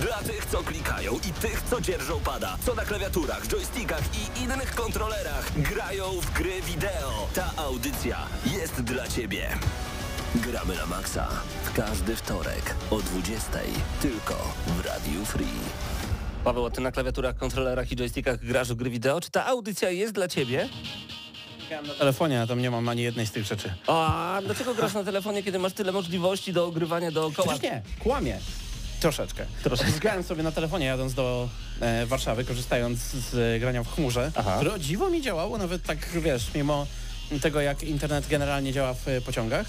Dla tych, co klikają i tych, co dzierżą pada, co na klawiaturach, joystickach i innych kontrolerach grają w gry wideo. Ta audycja jest dla Ciebie. Gramy na maksa w każdy wtorek o 20 tylko w Radiu Free. Paweł, a ty na klawiaturach, kontrolerach i joystickach grasz w gry wideo? Czy ta audycja jest dla ciebie? Na telefonie, a tam nie mam ani jednej z tych rzeczy. A dlaczego grasz na telefonie, kiedy masz tyle możliwości do ogrywania dookoła? Przecież nie, kłamie. Troszeczkę. Troszeczkę. Zgrałem sobie na telefonie jadąc do e, Warszawy, korzystając z e, grania w chmurze, Aha. które o dziwo mi działało, nawet tak wiesz, mimo tego jak internet generalnie działa w e, pociągach,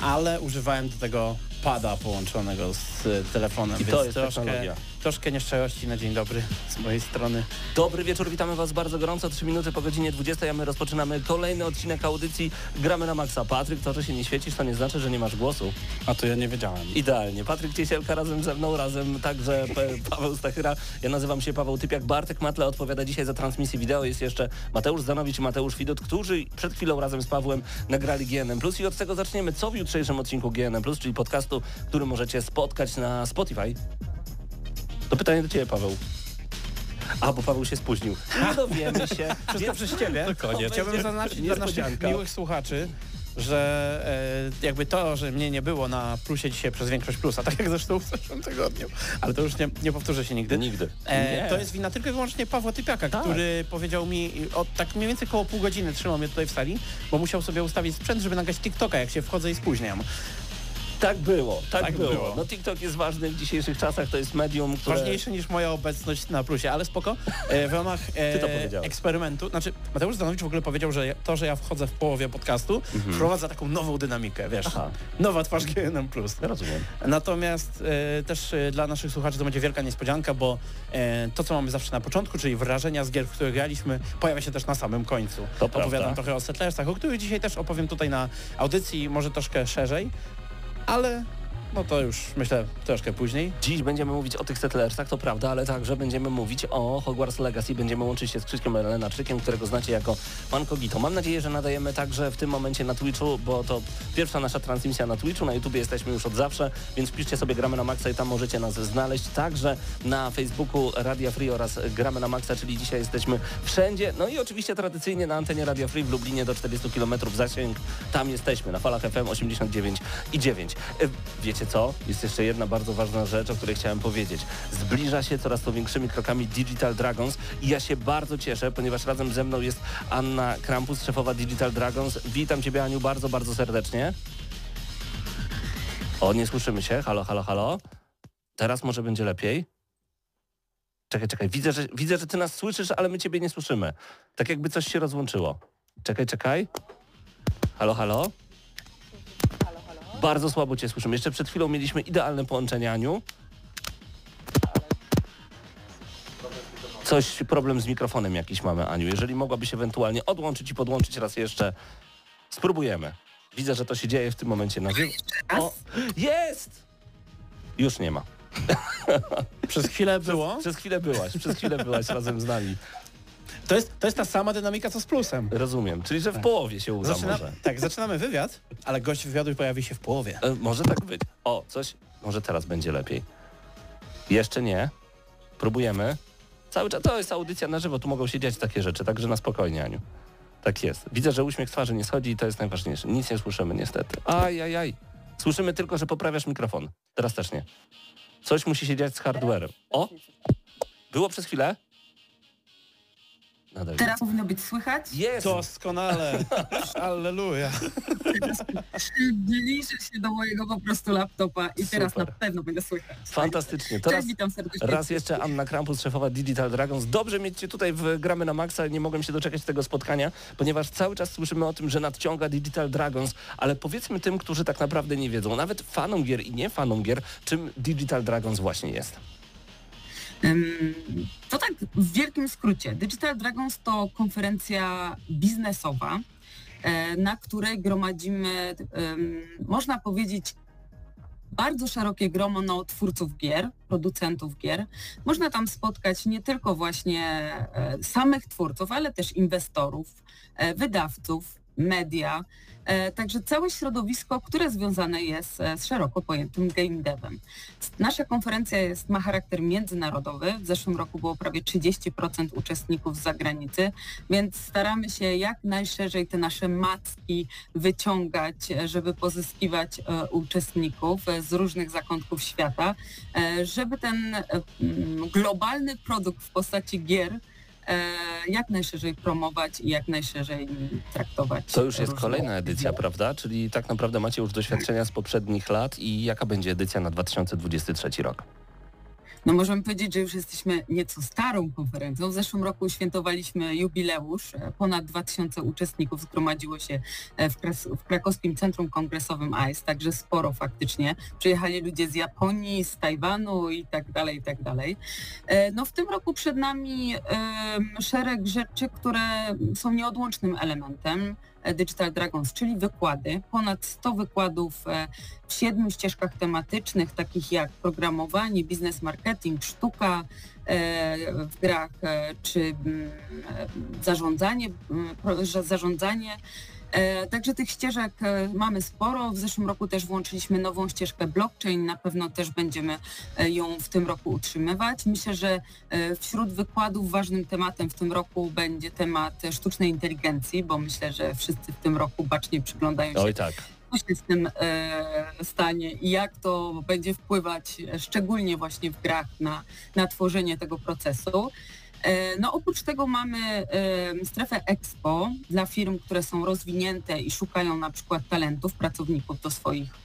ale używałem do tego pada połączonego z e, telefonem, I to więc jest troszkę, technologia. Troszkę nieszczerości na dzień dobry z mojej strony. Dobry wieczór, witamy Was bardzo gorąco. 3 minuty po godzinie 20, a my rozpoczynamy kolejny odcinek audycji Gramy na Maxa. Patryk, to, że się nie świecisz, to nie znaczy, że nie masz głosu. A to ja nie wiedziałem. Idealnie. Patryk Ciesielka razem ze mną, razem także Paweł Stachyra. Ja nazywam się Paweł Typiak. Bartek Matle odpowiada dzisiaj za transmisję wideo. Jest jeszcze Mateusz Zanowicz i Mateusz Widut, którzy przed chwilą razem z Pawłem nagrali GNM+. I od tego zaczniemy. Co w jutrzejszym odcinku GNM+, czyli podcastu, który możecie spotkać na Spotify. To pytanie do Ciebie, Paweł. A, bo Paweł się spóźnił. Nie dowiemy się. Wszystko przez ciebie. To koniec. Chciałbym zaznaczyć dla naszych miłych słuchaczy, że e, jakby to, że mnie nie było na plusie dzisiaj przez większość plusa, tak jak zresztą w zeszłym tygodniu, ale to już nie, nie powtórzę się nigdy. Nigdy. E, to jest wina tylko i wyłącznie Pawła Typiaka, Tak. który powiedział mi, od tak mniej więcej koło pół godziny trzymał mnie tutaj w sali, bo musiał sobie ustawić sprzęt, żeby nagrać TikToka, jak się wchodzę i spóźniam. Tak było, tak, Tak było. było. No TikTok jest ważny w dzisiejszych czasach, to jest medium, które... Ważniejsze niż moja obecność na plusie, ale spoko. E, w ramach e, eksperymentu, znaczy Mateusz Zdanowicz w ogóle powiedział, że ja- to, że ja wchodzę w połowie podcastu, wprowadza taką nową dynamikę, wiesz. Mhm. Aha. Nowa twarz GNM+. Rozumiem. Natomiast e, też e, dla naszych słuchaczy to będzie wielka niespodzianka, bo e, to, co mamy zawsze na początku, czyli wrażenia z gier, w których graliśmy, pojawia się też na samym końcu. To Opowiadam prawda. trochę o Settlersach, o których dzisiaj też opowiem tutaj na audycji, może troszkę szerzej, ale no to już myślę troszkę później. Dziś będziemy mówić o tych Settlersach, to prawda, ale także będziemy mówić o Hogwarts Legacy. Będziemy łączyć się z Krzyśkiem Lenaczykiem, którego znacie jako Pan Kogito. Mam nadzieję, że nadajemy także w tym momencie na Twitchu, bo to pierwsza nasza transmisja na Twitchu. Na YouTubie jesteśmy już od zawsze, więc piszcie sobie Gramy na Maxa i tam możecie nas znaleźć. Także na Facebooku Radia Free oraz Gramy na Maxa, czyli dzisiaj jesteśmy wszędzie. No i oczywiście tradycyjnie na antenie Radia Free w Lublinie do 40 km zasięg. Tam jesteśmy, na falach FM 89 i 9. E, Wiecie co? Jest jeszcze jedna bardzo ważna rzecz, o której chciałem powiedzieć. Zbliża się coraz to większymi krokami Digital Dragons i ja się bardzo cieszę, ponieważ razem ze mną jest Anna Krampus, szefowa Digital Dragons. Witam Ciebie Aniu bardzo, bardzo serdecznie. O, nie słyszymy się. Halo, halo, halo. Teraz może będzie lepiej. Czekaj, czekaj. Widzę, że, widzę, że Ty nas słyszysz, ale my Ciebie nie słyszymy. Tak jakby coś się rozłączyło. Czekaj, czekaj. Halo, halo. Bardzo słabo Cię słyszymy. Jeszcze przed chwilą mieliśmy idealne połączenie, Aniu. Coś, problem z mikrofonem jakiś mamy, Aniu. Jeżeli mogłabyś ewentualnie odłączyć i podłączyć raz jeszcze, spróbujemy. Widzę, że to się dzieje w tym momencie na żywo. O, jest! Już nie ma. Przez chwilę było. Przez chwilę byłaś, przez chwilę byłaś razem z nami. To jest, to jest ta sama dynamika, co z plusem. Rozumiem. Czyli, że w połowie się uda Zaczyna, może. tak, zaczynamy wywiad, ale gość wywiadu pojawi się w połowie. E, może tak być. O, coś. Może teraz będzie lepiej. Jeszcze nie. Próbujemy. Cały czas to jest audycja na żywo, tu mogą się dziać takie rzeczy, także na spokojnie, Aniu. Tak jest. Widzę, że uśmiech twarzy nie schodzi i to jest najważniejsze. Nic nie słyszymy niestety. Aj, aj, aj. Słyszymy tylko, że poprawiasz mikrofon. Teraz też nie. Coś musi się dziać z hardwarem. O! Było przez chwilę? Nadal. Teraz powinno być słychać. Jest! Doskonale. Alleluja. Zbliżę się do mojego po prostu laptopa i teraz Super. na pewno będę słychać. Fantastycznie. Teraz Cześć, witam serdecznie. raz jeszcze Anna Krampus, szefowa Digital Dragons. Dobrze mieć Cię tutaj w Gramy na Maxa. Nie mogłem się doczekać tego spotkania, ponieważ cały czas słyszymy o tym, że nadciąga Digital Dragons, ale powiedzmy tym, którzy tak naprawdę nie wiedzą, nawet fanom gier i nie fanom gier, czym Digital Dragons właśnie jest. To tak w wielkim skrócie. Digital Dragons to konferencja biznesowa, e, na której gromadzimy, można powiedzieć, bardzo szerokie grono no, twórców gier, producentów gier. Można tam spotkać nie tylko właśnie e, samych twórców, ale też inwestorów, e, wydawców, media, także całe środowisko, które związane jest e, z szeroko pojętym game devem. Nasza konferencja jest, ma charakter międzynarodowy. W zeszłym roku było prawie 30% uczestników z zagranicy, więc staramy się jak najszerzej te nasze macki wyciągać, e, żeby pozyskiwać e, uczestników e, z różnych zakątków świata, e, żeby ten e, globalny produkt w postaci gier e, jak najszerzej promować i jak najszerzej traktować. To już jest kolejna edycja, prawda? Czyli tak naprawdę macie już doświadczenia z poprzednich lat i jaka będzie edycja na 2023 rok? No możemy powiedzieć, że już jesteśmy nieco starą konferencją. W zeszłym roku świętowaliśmy jubileusz. Ponad 2000 uczestników zgromadziło się e, w, w krakowskim Centrum Kongresowym AIS, także sporo faktycznie. Przyjechali ludzie z Japonii, z Tajwanu i tak dalej, i tak dalej. E, No w tym roku przed nami szereg rzeczy, które są nieodłącznym elementem Digital Dragons, czyli wykłady. Ponad 100 wykładów e, w siedmiu ścieżkach tematycznych, takich jak programowanie, biznes marketing, sztuka e, w grach, e, czy mm, e, zarządzanie, mm, zarządzanie. E, Także tych ścieżek e, mamy sporo. W zeszłym roku też włączyliśmy nową ścieżkę blockchain. Na pewno też będziemy e, ją w tym roku utrzymywać. Myślę, że wśród wykładów ważnym tematem w tym roku będzie temat sztucznej inteligencji, bo myślę, że wszyscy w tym roku bacznie przyglądają się Oj tak. co się z tym e, stanie i jak to będzie wpływać, szczególnie właśnie w grach, na, na tworzenie tego procesu. E, No oprócz tego mamy strefę Expo dla firm, które są rozwinięte i szukają na przykład talentów, pracowników do swoich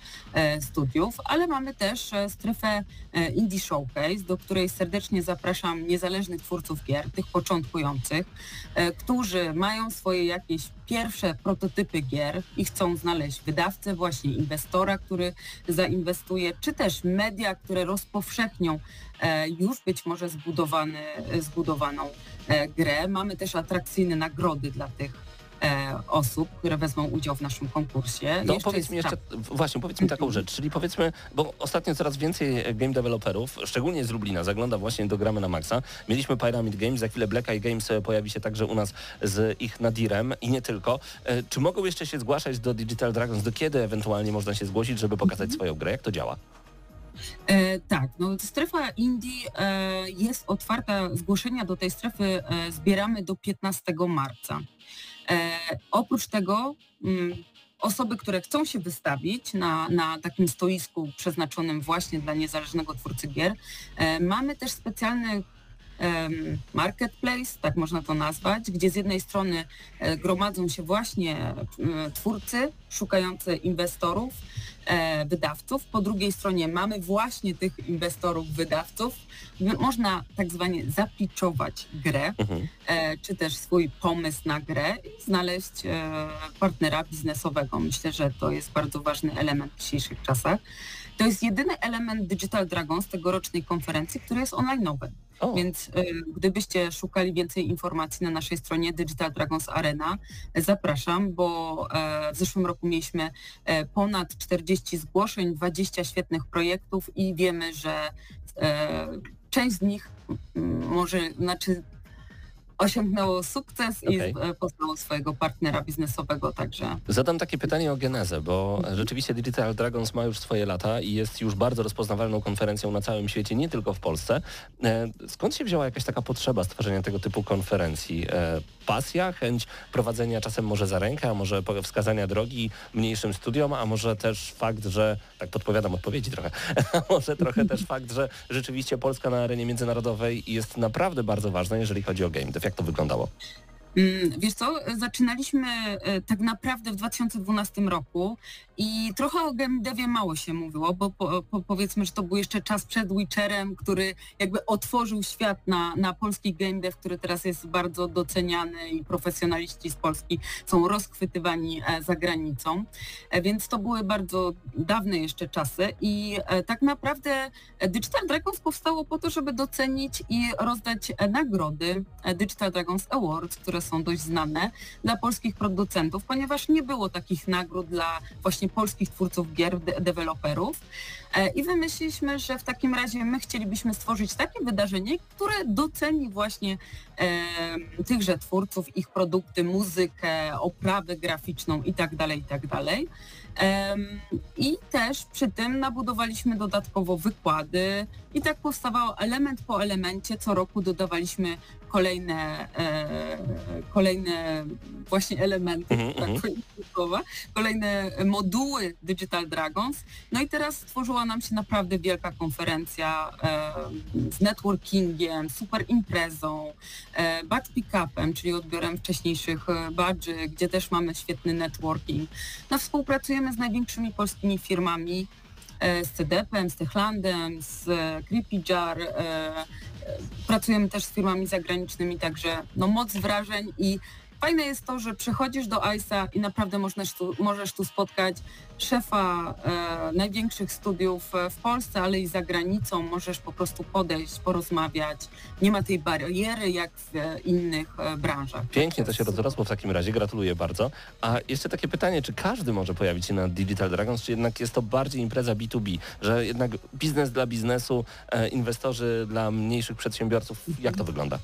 studiów, ale mamy też e, strefę e, Indie Showcase, do której serdecznie zapraszam niezależnych twórców gier, tych początkujących, e, którzy mają swoje jakieś pierwsze prototypy gier i chcą znaleźć wydawcę, właśnie inwestora, który zainwestuje, czy też media, które rozpowszechnią e, już być może zbudowany, zbudowaną e, grę. Mamy też atrakcyjne nagrody dla tych e, osób, które wezmą udział w naszym konkursie. To Jeszcze powiedz mi jeszcze, właśnie powiedz mi taką Mhm. rzecz, czyli powiedzmy, bo ostatnio coraz więcej game developerów, szczególnie z Lublina, zagląda właśnie do gramy na maksa. Mieliśmy Pyramid Games, za chwilę Black Eye Games e, pojawi się także u nas z ich nadirem i nie tylko. E, Czy mogą jeszcze się zgłaszać do Digital Dragons? Do kiedy ewentualnie można się zgłosić, żeby pokazać Mhm. swoją grę? Jak to działa? E, tak, no strefa Indii e, jest otwarta, zgłoszenia do tej strefy e, zbieramy do 15 marca. E, oprócz tego mm, osoby, które chcą się wystawić na, na takim stoisku przeznaczonym właśnie dla niezależnego twórcy gier, e, mamy też specjalny marketplace, tak można to nazwać, gdzie z jednej strony e, gromadzą się właśnie e, twórcy szukający inwestorów, e, wydawców. Po drugiej stronie mamy właśnie tych inwestorów, wydawców. Można tak zwanie zapiczować grę, Mhm. czy też swój pomysł na grę i znaleźć partnera biznesowego. Myślę, że to jest bardzo ważny element w dzisiejszych czasach. To jest jedyny element Digital Dragons tegorocznej konferencji, który jest online'owy. Więc e, gdybyście szukali więcej informacji na naszej stronie Digital Dragons Arena, zapraszam, bo e, w zeszłym roku mieliśmy e, ponad 40 zgłoszeń, 20 świetnych projektów i wiemy, że e, część z nich może, znaczy osiągnęło sukces i Okej. e, poznało swojego partnera biznesowego, także Zadam takie pytanie o genezę, bo rzeczywiście Digital Dragons ma już swoje lata i jest już bardzo rozpoznawalną konferencją na całym świecie, nie tylko w Polsce. E, Skąd się wzięła jakaś taka potrzeba stworzenia tego typu konferencji? Pasja, chęć prowadzenia czasem może za rękę, a może wskazania drogi mniejszym studiom, a może też fakt, że, tak podpowiadam odpowiedzi trochę, a może trochę też fakt, że rzeczywiście Polska na arenie międzynarodowej jest naprawdę bardzo ważna, jeżeli chodzi o game dev. Jak to wyglądało? Mm, Wiesz co, zaczynaliśmy e, tak naprawdę w 2012 roku i trochę o game devie mało się mówiło, bo po, po, powiedzmy, że to był jeszcze czas przed Witcherem, który jakby otworzył świat na, na polski game dev, który teraz jest bardzo doceniany i profesjonaliści z Polski są rozchwytywani e, za granicą, E, więc to były bardzo dawne jeszcze czasy i tak naprawdę Digital Dragons powstało po to, żeby docenić i rozdać nagrody Digital Dragons Awards, które które są dość znane dla polskich producentów, ponieważ nie było takich nagród dla właśnie polskich twórców gier, de deweloperów. E, I wymyśliliśmy, że w takim razie my chcielibyśmy stworzyć takie wydarzenie, które doceni właśnie e, tychże twórców, ich produkty, muzykę, oprawę graficzną itd., itd. I też przy tym nabudowaliśmy dodatkowo wykłady i tak powstawał element po elemencie. Co roku dodawaliśmy kolejne, e, kolejne właśnie elementy, Mhm, tak mhm. słowa, kolejne moduły Digital Dragons. No i teraz stworzyła nam się naprawdę wielka konferencja e, z networkingiem, super imprezą, e, badge pick-upem, czyli odbiorem wcześniejszych badży, gdzie też mamy świetny networking. No, współpracujemy z największymi polskimi firmami, z CDP-em, z Techlandem, z e, Creepy Jar. e, e, Pracujemy też z firmami zagranicznymi, także no moc wrażeń i fajne jest to, że przychodzisz do ICE'a i naprawdę możesz tu, możesz tu spotkać szefa e, największych studiów e, w Polsce, ale i za granicą. Możesz po prostu podejść, porozmawiać. Nie ma tej bariery jak w e, innych e, branżach. Pięknie to się rozrosło w takim razie, gratuluję bardzo. A jeszcze takie pytanie, czy każdy może pojawić się na Digital Dragons, czy jednak jest to bardziej impreza B2B, że jednak biznes dla biznesu, e, inwestorzy dla mniejszych przedsiębiorców, jak to wygląda?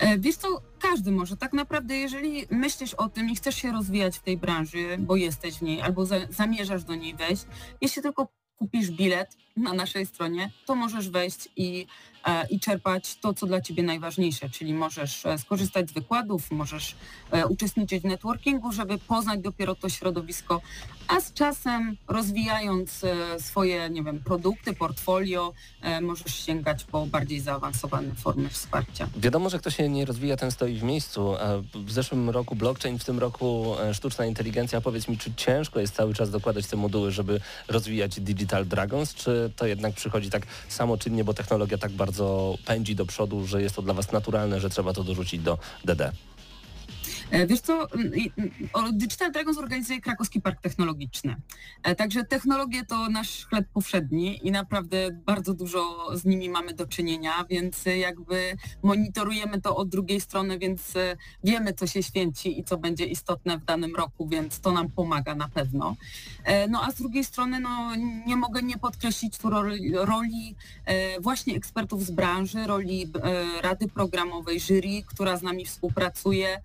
E, Wiesz co, każdy może. Tak naprawdę, jeżeli myślisz o tym i chcesz się rozwijać w tej branży, bo jesteś w niej albo za, zamierzasz do niej wejść, jeśli tylko kupisz bilet na naszej stronie, to możesz wejść i, i czerpać to, co dla Ciebie najważniejsze, czyli możesz e, skorzystać z wykładów, możesz e, uczestniczyć w networkingu, żeby poznać dopiero to środowisko, a z czasem rozwijając e, swoje, nie wiem, produkty, portfolio, e, możesz sięgać po bardziej zaawansowane formy wsparcia. Wiadomo, że kto się nie rozwija, ten stoi w miejscu. W zeszłym roku blockchain, w tym roku e, sztuczna inteligencja. Powiedz mi, czy ciężko jest cały czas dokładać te moduły, żeby rozwijać Digital Dragons, czy to jednak przychodzi tak samoczynnie, bo technologia tak bardzo pędzi do przodu, że jest to dla Was naturalne, że trzeba to dorzucić do DD? E, Wiesz co, Digital Dragons organizuje Krakowski Park Technologiczny. E, Także technologie to nasz chleb powszedni i naprawdę bardzo dużo z nimi mamy do czynienia, więc jakby monitorujemy to od drugiej strony, więc e, wiemy, co się święci i co będzie istotne w danym roku, więc to nam pomaga na pewno. No a z drugiej strony no, nie mogę nie podkreślić tu roli, roli właśnie ekspertów z branży, roli Rady Programowej, jury, która z nami współpracuje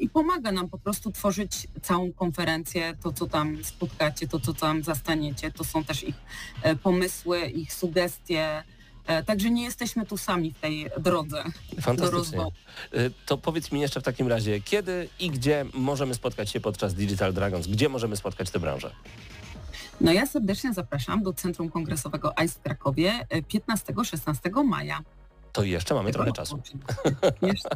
i pomaga nam po prostu tworzyć całą konferencję, to co tam spotkacie, to co tam zastaniecie, to są też ich e, pomysły, ich sugestie, e, także nie jesteśmy tu sami w tej drodze do Fantastycznie. rozwoju. Y, To powiedz mi jeszcze w takim razie, kiedy i gdzie możemy spotkać się podczas Digital Dragons? Gdzie możemy spotkać tę branżę? No ja serdecznie zapraszam do Centrum Kongresowego ICE w Krakowie e, 15-16 maja. To jeszcze mamy trochę czasu. Jeszcze,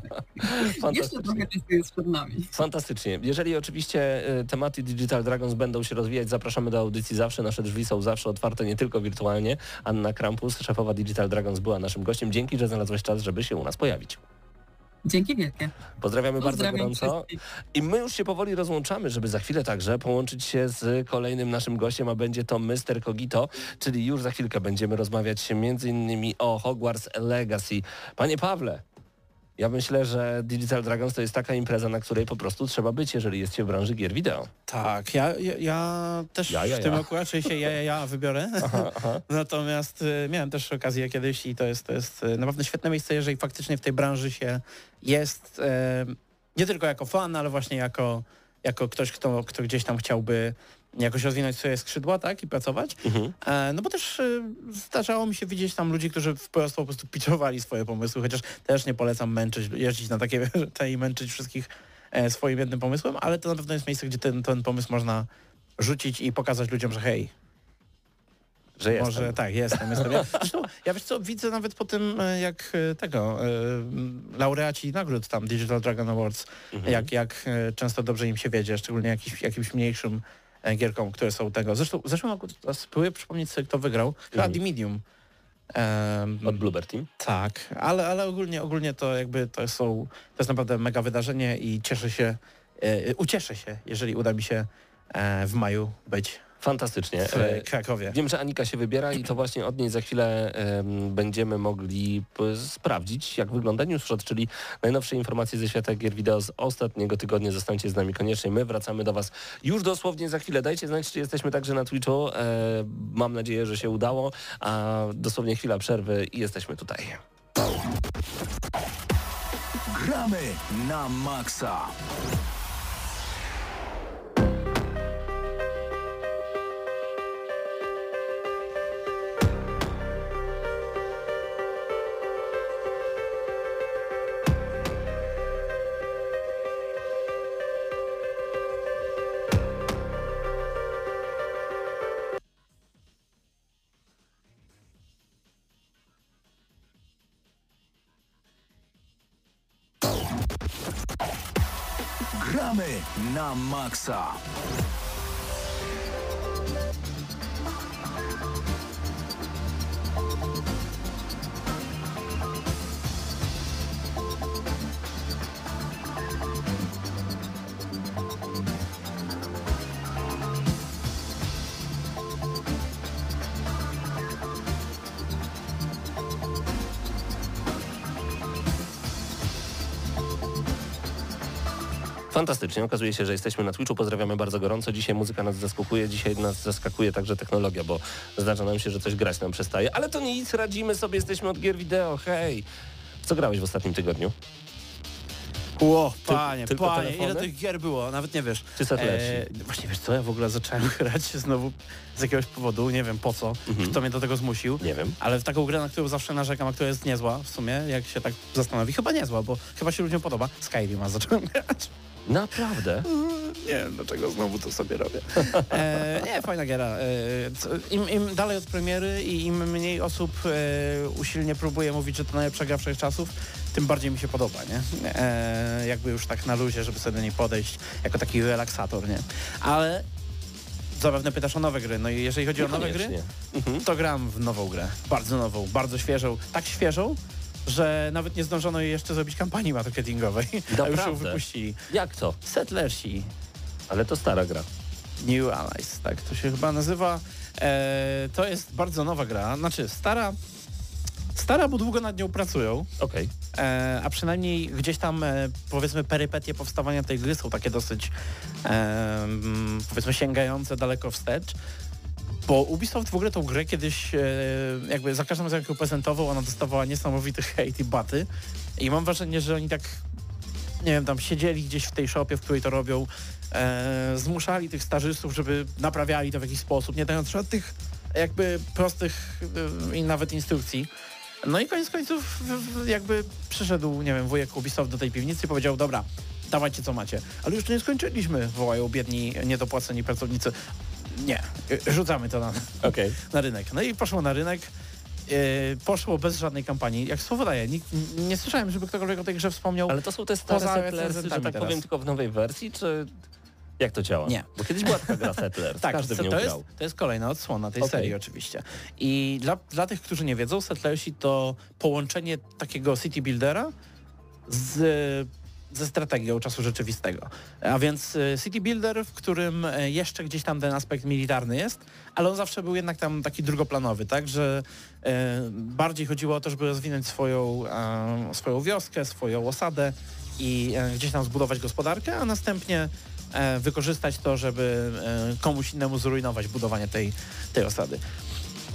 jeszcze trochę czasu jest przed nami. Fantastycznie. Jeżeli oczywiście y, tematy Digital Dragons będą się rozwijać, zapraszamy do audycji zawsze. Nasze drzwi są zawsze otwarte, nie tylko wirtualnie. Anna Krampus, szefowa Digital Dragons, była naszym gościem. Dzięki, że znalazłeś czas, żeby się u nas pojawić. Dzięki wielkie. Pozdrawiamy bardzo gorąco. I my już się powoli rozłączamy, żeby za chwilę także połączyć się z kolejnym naszym gościem, a będzie to Mr. Kogito, czyli już za chwilkę będziemy rozmawiać między innymi o Hogwarts Legacy. Panie Pawle, ja myślę, że Digital Dragons to jest taka impreza, na której po prostu trzeba być, jeżeli jest się w branży gier wideo. Tak, ja, ja, ja też Ja, ja, w tym roku raczej się ja, ja, ja wybiorę. Natomiast y, miałem też okazję kiedyś i to jest, to jest y, naprawdę świetne miejsce, jeżeli faktycznie w tej branży się jest e, nie tylko jako fan, ale właśnie jako, jako ktoś, kto, kto gdzieś tam chciałby jakoś rozwinąć swoje skrzydła, tak, i pracować. Mhm. E, no bo też y, zdarzało mi się widzieć tam ludzi, którzy w prostu, po prostu pitchowali swoje pomysły, chociaż też nie polecam męczyć, jeździć na takie te i męczyć wszystkich e, swoim jednym pomysłem, ale to na pewno jest miejsce, gdzie ten, ten pomysł można rzucić i pokazać ludziom, że hej, Że jest. może tak, jestem, jestem. Ja, zresztą, ja wiesz co, widzę nawet po tym, e, jak e, tego, e, laureaci nagród tam Digital Dragon Awards, Mhm. jak, jak e, często dobrze im się wiedzie, szczególnie jakiś, jakimś mniejszym e, gierkom, które są tego. Zresztą w zeszłym roku spróbuję przypomnieć sobie, kto wygrał. Chyba. The Medium. Em, Od Bluebird Team. tak, ale, ale ogólnie, ogólnie to jakby to są, to jest naprawdę mega wydarzenie i cieszę się, e, ucieszę się, jeżeli uda mi się e, w maju być Fantastycznie. w E, Krakowie. Wiem, że Anika się wybiera i to właśnie od niej za chwilę em, będziemy mogli sprawdzić, jak wygląda Newsshot, czyli najnowsze informacje ze świata gier wideo z ostatniego tygodnia. Zostańcie z nami koniecznie. My wracamy do Was już dosłownie za chwilę. Dajcie znać, czy jesteśmy także na Twitchu. E, mam nadzieję, że się udało, a dosłownie chwila przerwy i jesteśmy tutaj. Gramy na maksa. Na maksa. Fantastycznie. Okazuje się, że jesteśmy na Twitchu. Pozdrawiamy bardzo gorąco. Dzisiaj muzyka nas zaskakuje, dzisiaj nas zaskakuje także technologia, bo zdarza nam się, że coś grać nam przestaje. Ale to nic, radzimy sobie, jesteśmy od gier wideo. Hej! Co grałeś w ostatnim tygodniu? Ło, panie, tylko panie, telefony? ile tych gier było, nawet nie wiesz. Czy settlersi? E, właśnie wiesz co, ja w ogóle zacząłem grać znowu z jakiegoś powodu, nie wiem po co, Mhm. kto mnie do tego zmusił. Nie wiem. Ale w taką grę, na którą zawsze narzekam, a która jest niezła w sumie, jak się tak zastanowi, chyba niezła, bo chyba się ludziom podoba. Skyrim, a zacząłem grać. Naprawdę? Nie wiem, dlaczego znowu to sobie robię. E, nie, fajna giera. E, im, Im dalej od premiery i im mniej osób e, usilnie próbuje mówić, że to najlepsza gra wszechczasów, tym bardziej mi się podoba, nie? E, jakby już tak na luzie, żeby sobie do niej podejść jako taki relaksator, nie? Ale zapewne pytasz o nowe gry. No i jeżeli chodzi o nowe gry, to gram w nową grę. Bardzo nową, bardzo świeżą. Tak świeżą, że nawet nie zdążono jej jeszcze zrobić kampanii marketingowej, a już ją wypuścili. Jak to? Settlersi, Ale to stara gra. New Allies, tak to się chyba nazywa. E, to jest bardzo nowa gra, znaczy stara, stara, bo długo nad nią pracują, Okej. e, a przynajmniej gdzieś tam e, powiedzmy perypetie powstawania tej gry są takie dosyć e, mm, powiedzmy sięgające daleko wstecz. Bo Ubisoft w ogóle tą grę kiedyś e, jakby za każdym razem jak ją prezentował, ona dostawała niesamowity hejt i baty. I mam wrażenie, że oni tak nie wiem, tam siedzieli gdzieś w tej shopie, w której to robią, e, zmuszali tych stażystów, żeby naprawiali to w jakiś sposób, nie dając żadnych jakby prostych e, i nawet instrukcji. No i koniec końców jakby przyszedł, nie wiem, wujek Ubisoft do tej piwnicy i powiedział, dobra, dawajcie co macie. Ale już nie skończyliśmy, wołają biedni, niedopłaceni pracownicy. Nie, y, rzucamy to na, Okej. na rynek. No i poszło na rynek. Yy, poszło bez żadnej kampanii. Jak słowo daje, nikt, nie słyszałem, żeby ktokolwiek o tej grze wspomniał. Ale to są te stare Poza Settlersy, że tak teraz. powiem, tylko w nowej wersji, czy jak to działa? Nie. Bo kiedyś była taka gra Settlers, Tak, każdy w to, nią to, jest, to jest kolejna odsłona tej Okej. serii oczywiście. I dla, dla tych, którzy nie wiedzą, Settlersi to połączenie takiego city buildera z, ze strategią czasu rzeczywistego. A więc e, city builder, w którym e, jeszcze gdzieś tam ten aspekt militarny jest, ale on zawsze był jednak tam taki drugoplanowy, tak, że e, bardziej chodziło o to, żeby rozwinąć swoją, swoją wioskę, swoją osadę i e, gdzieś tam zbudować gospodarkę, a następnie wykorzystać to, żeby komuś innemu zrujnować budowanie tej, tej osady.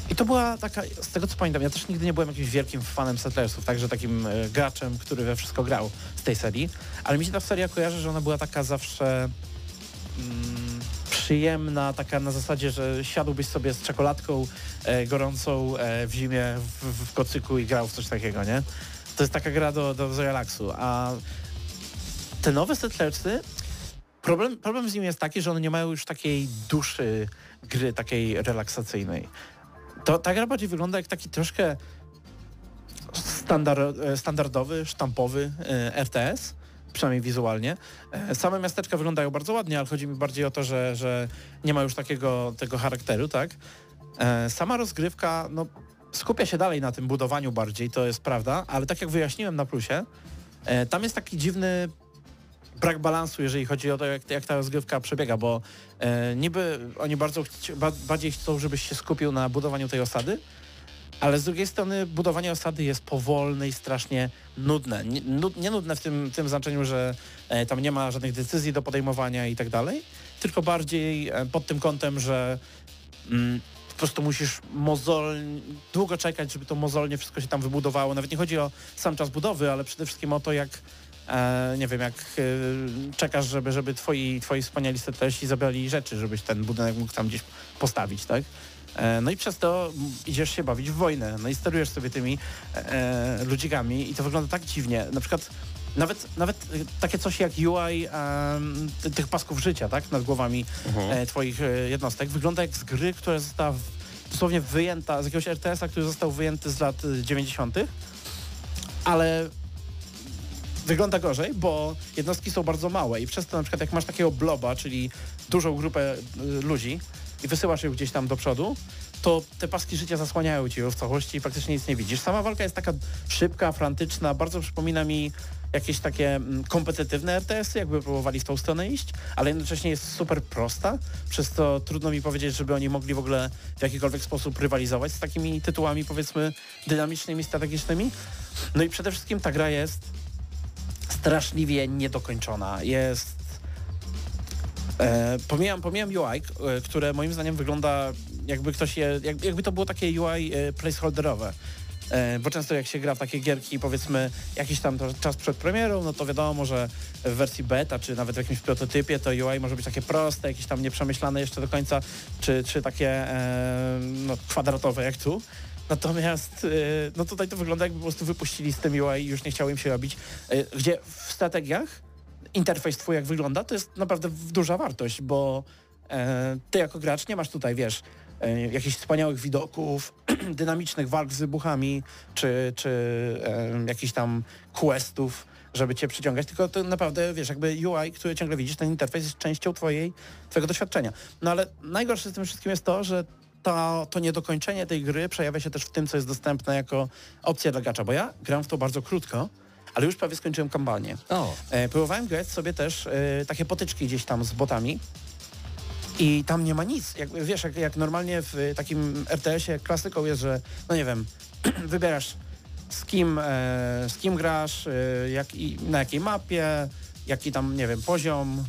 I to była taka, z tego co pamiętam, ja też nigdy nie byłem jakimś wielkim fanem Settlersów, także takim e, graczem, który we wszystko grał z tej serii, ale mi się ta seria kojarzy, że ona była taka zawsze mm, przyjemna, taka na zasadzie, że siadłbyś sobie z czekoladką e, gorącą e, w zimie w, w kocyku i grał w coś takiego, nie? To jest taka gra do, do relaksu, a te nowe Settlersy, problem, problem z nimi jest taki, że one nie mają już takiej duszy gry, takiej relaksacyjnej. To ta gra bardziej wygląda jak taki troszkę standard, e, standardowy, sztampowy e, RTS, przynajmniej wizualnie. E, Same miasteczka wyglądają bardzo ładnie, ale chodzi mi bardziej o to, że, że nie ma już takiego tego charakteru, tak? Sama rozgrywka, no skupia się dalej na tym budowaniu bardziej, to jest prawda, ale tak jak wyjaśniłem na plusie, tam jest taki dziwny brak balansu, jeżeli chodzi o to, jak, jak ta rozgrywka przebiega, bo e, niby oni bardzo ba, bardziej chcą, żebyś się skupił na budowaniu tej osady, ale z drugiej strony budowanie osady jest powolne i strasznie nudne. Nie, nud, nie nudne w tym, tym znaczeniu, że e, tam nie ma żadnych decyzji do podejmowania i tak dalej, tylko bardziej e, pod tym kątem, że mm, po prostu musisz długo czekać, żeby to mozolnie wszystko się tam wybudowało. Nawet nie chodzi o sam czas budowy, ale przede wszystkim o to, jak nie wiem, jak e, czekasz, żeby, żeby twoi, twoi wspaniali setlesi zabrali rzeczy, żebyś ten budynek mógł tam gdzieś postawić, tak? E, No i przez to idziesz się bawić w wojnę, no i sterujesz sobie tymi e, ludzikami i to wygląda tak dziwnie. Na przykład nawet, nawet e, takie coś jak UI ty- tych pasków życia, tak, nad głowami e, twoich e, jednostek, wygląda jak z gry, która została w, dosłownie wyjęta, z jakiegoś RTS-a, który został wyjęty z lat e, 90., ale wygląda gorzej, bo jednostki są bardzo małe i przez to na przykład jak masz takiego bloba, czyli dużą grupę y, ludzi i wysyłasz ją gdzieś tam do przodu, to te paski życia zasłaniają ci ją w całości i praktycznie nic nie widzisz. Sama walka jest taka szybka, frantyczna, bardzo przypomina mi jakieś takie mm, kompetytywne RTS-y, jakby próbowali w tą stronę iść, ale jednocześnie jest super prosta, przez to trudno mi powiedzieć, żeby oni mogli w ogóle w jakikolwiek sposób rywalizować z takimi tytułami powiedzmy dynamicznymi, strategicznymi. No i przede wszystkim ta gra jest straszliwie niedokończona. Jest... E, pomijam, pomijam UI, e, które moim zdaniem wygląda jakby ktoś je, jak, jakby to było takie UI e, placeholderowe. E, bo często jak się gra w takie gierki powiedzmy jakiś tam czas przed premierą, no to wiadomo, że w wersji beta czy nawet w jakimś prototypie to UI może być takie proste, jakieś tam nieprzemyślane jeszcze do końca, czy, czy takie e, no, kwadratowe jak tu. Natomiast e, no tutaj to wygląda jakby po prostu wypuścili z tym UI i już nie chciało im się robić. E, Gdzie w strategiach interfejs twój jak wygląda, to jest naprawdę duża wartość, bo e, ty jako gracz nie masz tutaj, wiesz, jakichś wspaniałych widoków, dynamicznych walk z wybuchami, czy, czy jakichś tam questów, żeby cię przyciągać, tylko to naprawdę, wiesz, jakby UI, który ciągle widzisz, ten interfejs jest częścią twojej, twojego doświadczenia. No ale najgorsze z tym wszystkim jest to, że to, to niedokończenie tej gry przejawia się też w tym, co jest dostępne jako opcja dla gracza, bo ja gram w to bardzo krótko, ale już prawie skończyłem kampanię. E, próbowałem grać sobie też e, takie potyczki gdzieś tam z botami i tam nie ma nic. Jak, wiesz, jak, jak normalnie w takim RTS-ie klasyką jest, że no nie wiem, wybierasz z kim, e, z kim grasz, e, jak, i, na jakiej mapie, jaki tam, nie wiem, poziom,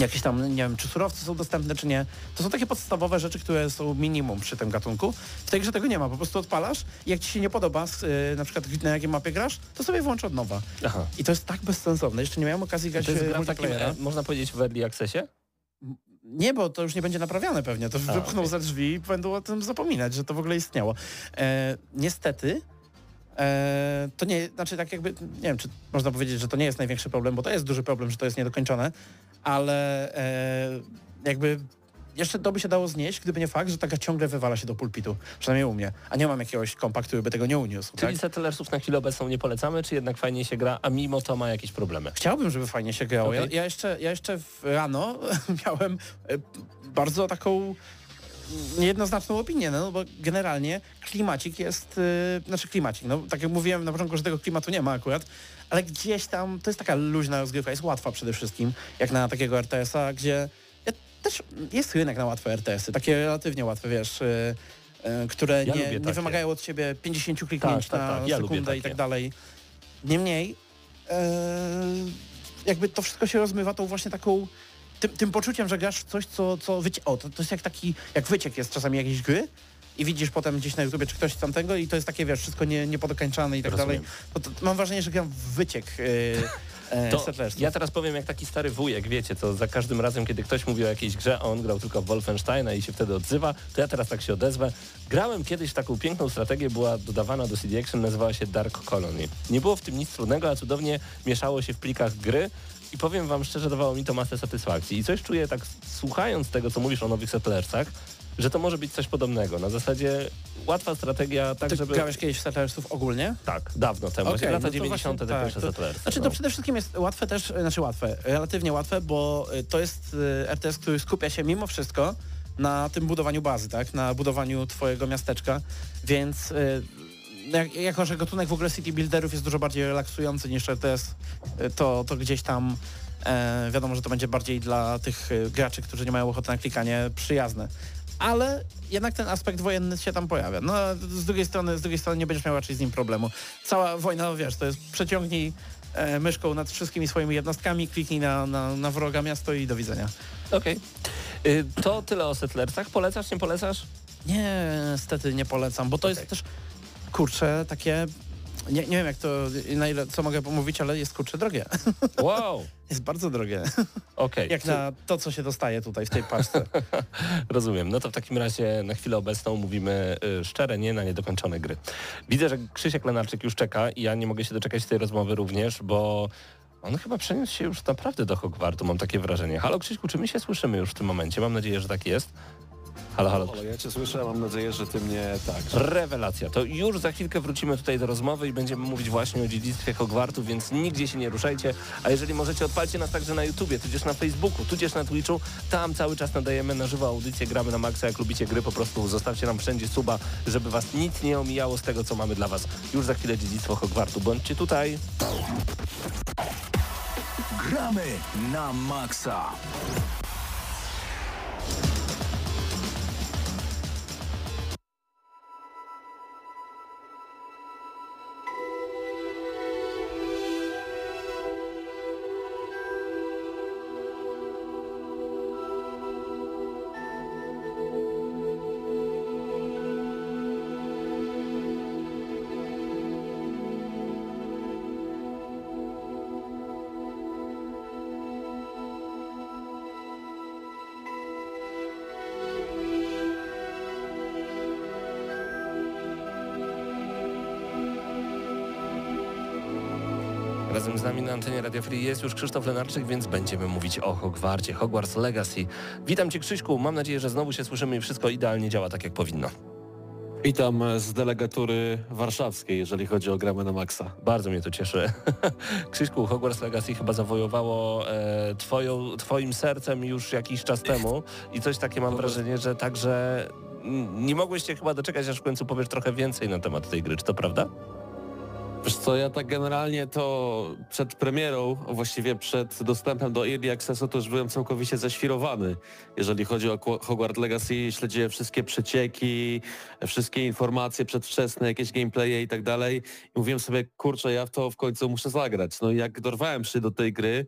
jakieś tam, nie wiem, czy surowce są dostępne, czy nie. To są takie podstawowe rzeczy, które są minimum przy tym gatunku. W tej grze tego nie ma, po prostu odpalasz i jak ci się nie podoba, e, na przykład na jakiej mapie grasz, to sobie włącz od nowa. aha. I to jest tak bezsensowne. Jeszcze nie miałem okazji grać To jest w gra w takim, e, można powiedzieć, w early accessie? Nie, bo to już nie będzie naprawiane pewnie. To A, wypchną okej. za drzwi i będą o tym zapominać, że to w ogóle istniało. E, niestety, e, to nie, znaczy tak jakby, nie wiem, czy można powiedzieć, że to nie jest największy problem, bo to jest duży problem, że to jest niedokończone, ale e, jakby jeszcze to by się dało znieść, gdyby nie fakt, że taka ciągle wywala się do pulpitu, przynajmniej u mnie, a nie mam jakiegoś kompa, który by tego nie uniósł. Czyli Tak? Settlersów na chwilę obecną nie polecamy, czy jednak fajnie się gra, a mimo to ma jakieś problemy? Chciałbym, żeby fajnie się grało. Ja, Okej. ja, jeszcze, ja jeszcze rano miałem e, bardzo taką niejednoznaczną opinię, no bo generalnie klimacik jest, y, znaczy klimacik, no tak jak mówiłem na początku, że tego klimatu nie ma akurat, ale gdzieś tam, to jest taka luźna rozgrywka, jest łatwa przede wszystkim, jak na takiego RTS-a, gdzie ja też jest rynek na łatwe RTS-y, takie relatywnie łatwe, wiesz, y, y, które Ja nie, nie wymagają od ciebie 50 kliknięć Tak, tak, na tak, ja lubię sekundę i tak dalej. Niemniej, e, jakby to wszystko się rozmywa tą właśnie taką tym, tym poczuciem, że grasz w coś, co, co wycie... O, to, to jest jak taki, jak wyciek jest czasami jakiejś gry i widzisz potem gdzieś na YouTubie czy ktoś tamtego i to jest takie, wiesz, wszystko nie, niepodokończane i tak Rozumiem. dalej. To, to, mam wrażenie, że gram w wyciek e, To ja teraz powiem jak taki stary wujek, wiecie, co za każdym razem, kiedy ktoś mówi o jakiejś grze, a on grał tylko w Wolfensteina i się wtedy odzywa, to ja teraz tak się odezwę. Grałem kiedyś w taką piękną strategię, była dodawana do CD Action, nazywała się Dark Colony. Nie było w tym nic trudnego, a cudownie mieszało się w plikach gry i powiem wam szczerze, dawało mi to masę satysfakcji. I coś czuję tak słuchając tego, co mówisz o nowych Settlersach, że to może być coś podobnego. Na zasadzie łatwa strategia, tak Ty żeby... grałeś kiedyś w Settlersów ogólnie? Tak, dawno temu. Okej, lata no to 90. właśnie te tak, pierwsze to- Settlersy. Znaczy no. to przede wszystkim jest łatwe też, e, znaczy łatwe, relatywnie łatwe, bo e, to jest e, RTS, który skupia się mimo wszystko na tym budowaniu bazy, tak? Na budowaniu twojego miasteczka, więc jako, że gatunek w ogóle city builderów jest dużo bardziej relaksujący niż RTS, to, to gdzieś tam e, wiadomo, że to będzie bardziej dla tych e, graczy, którzy nie mają ochoty na klikanie przyjazne. Ale jednak ten aspekt wojenny się tam pojawia. No z drugiej strony, z drugiej strony nie będziesz miał raczej z nim problemu. Cała wojna, wiesz, to jest przeciągnij e, myszką nad wszystkimi swoimi jednostkami, kliknij na, na, na wroga miasto i do widzenia. Okej. Y, To tyle o Settlersach. Polecasz, nie polecasz? Nie, niestety nie polecam, bo to jest też, kurczę, takie, nie, nie wiem jak to, na ile, co mogę pomówić, ale jest kurczę drogie. Wow. jest bardzo drogie, Okej. jak na to, co się dostaje tutaj w tej paczce. Rozumiem. No to w takim razie na chwilę obecną mówimy y, szczere nie na niedokończone gry. Widzę, że Krzysiek Lenarczyk już czeka i ja nie mogę się doczekać tej rozmowy również, bo on chyba przeniósł się już naprawdę do Hogwartu, mam takie wrażenie. Halo Krzyśku, czy my się słyszymy już w tym momencie? Mam nadzieję, że tak jest. Halo, halo. Halo, ja cię słyszę, mam nadzieję, że ty mnie tak. Rewelacja. To już za chwilkę wrócimy tutaj do rozmowy i będziemy mówić właśnie o dziedzictwie Hogwartu, więc nigdzie się nie ruszajcie. A jeżeli możecie, odpalcie nas także na YouTubie, tudzież na Facebooku, tudzież na Twitchu. Tam cały czas nadajemy na żywo audycję, gramy na maksa. Jak lubicie gry, po prostu zostawcie nam wszędzie suba, żeby was nic nie omijało z tego, co mamy dla was. Już za chwilę dziedzictwo Hogwartu. Bądźcie tutaj. Gramy na maksa. Z nami na antenie Radio Free jest już Krzysztof Lenarczyk, więc będziemy mówić o Hogwarcie, Hogwarts Legacy. Witam Cię Krzyśku, mam nadzieję, że znowu się słyszymy i wszystko idealnie działa tak jak powinno. Witam z delegatury warszawskiej, jeżeli chodzi o gramy na maksa. Bardzo mnie to cieszy. Krzyśku, Hogwarts Legacy chyba zawojowało e, twoją, twoim sercem już jakiś czas temu i coś takie mam wrażenie, że także nie mogłeś się chyba doczekać, aż w końcu powiesz trochę więcej na temat tej gry, czy to prawda? Wiesz co, ja tak generalnie to przed premierą, właściwie przed dostępem do Early Accessu to już byłem całkowicie zaświrowany. Jeżeli chodzi o Hogwarts Legacy, śledziłem wszystkie przecieki, wszystkie informacje przedwczesne, jakieś gameplaye i tak dalej. I mówiłem sobie, kurczę, ja w to w końcu muszę zagrać. No i jak dorwałem się do tej gry,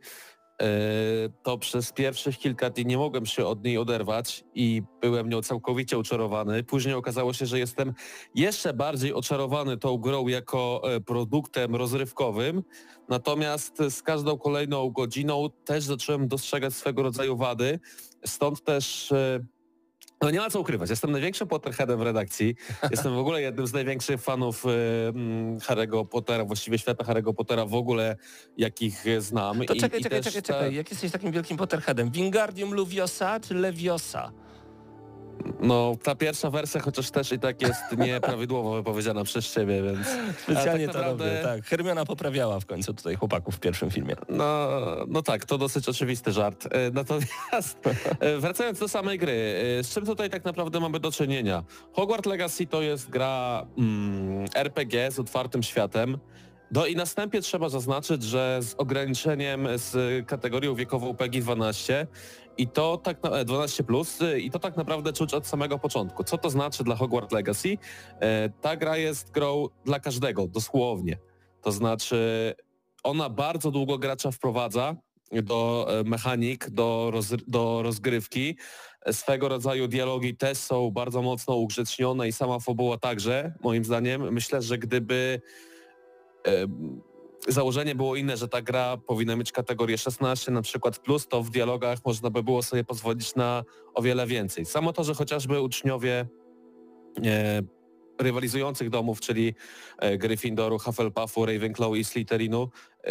to przez pierwszych kilka dni nie mogłem się od niej oderwać i byłem nią całkowicie oczarowany. Później okazało się, że jestem jeszcze bardziej oczarowany tą grą jako e, produktem rozrywkowym, natomiast z każdą kolejną godziną też zacząłem dostrzegać swego rodzaju wady, stąd też e, no nie ma co ukrywać, jestem największym Potterheadem w redakcji, jestem w ogóle jednym z największych fanów e, mm, Harry'ego Pottera, właściwie świata Harry'ego Pottera w ogóle, jakich znam. To I- czekaj, i czekaj, czekaj, czekaj. Jak jesteś takim wielkim Potterheadem? Wingardium Luviosa czy Leviosa? No, ta pierwsza wersja chociaż też i tak jest nieprawidłowo wypowiedziana przez ciebie, więc... Specjalnie tak to naprawdę- robię, tak. Hermiona poprawiała w końcu tutaj chłopaków w pierwszym filmie. No, no tak, to dosyć oczywisty żart. E, Natomiast e, wracając do samej gry, e, z czym tutaj tak naprawdę mamy do czynienia? Hogwarts Legacy to jest gra mm, RPG z otwartym światem. No i następnie trzeba zaznaczyć, że z ograniczeniem z kategorią wiekową PEGI 12 i to tak na, e, 12 plus y, i to tak naprawdę czuć od samego początku. Co to znaczy dla Hogwarts Legacy? E, Ta gra jest grą dla każdego, dosłownie. To znaczy ona bardzo długo gracza wprowadza do e, mechanik, do, roz, do rozgrywki. E, Swego rodzaju dialogi też są bardzo mocno ugrzecznione i sama fabuła także, moim zdaniem. Myślę, że gdyby założenie było inne, że ta gra powinna mieć kategorię 16 na przykład plus, to w dialogach można by było sobie pozwolić na o wiele więcej. Samo to, że chociażby uczniowie e, rywalizujących domów, czyli e, Gryffindoru, Hufflepuffu, Ravenclaw i Slytherinu e,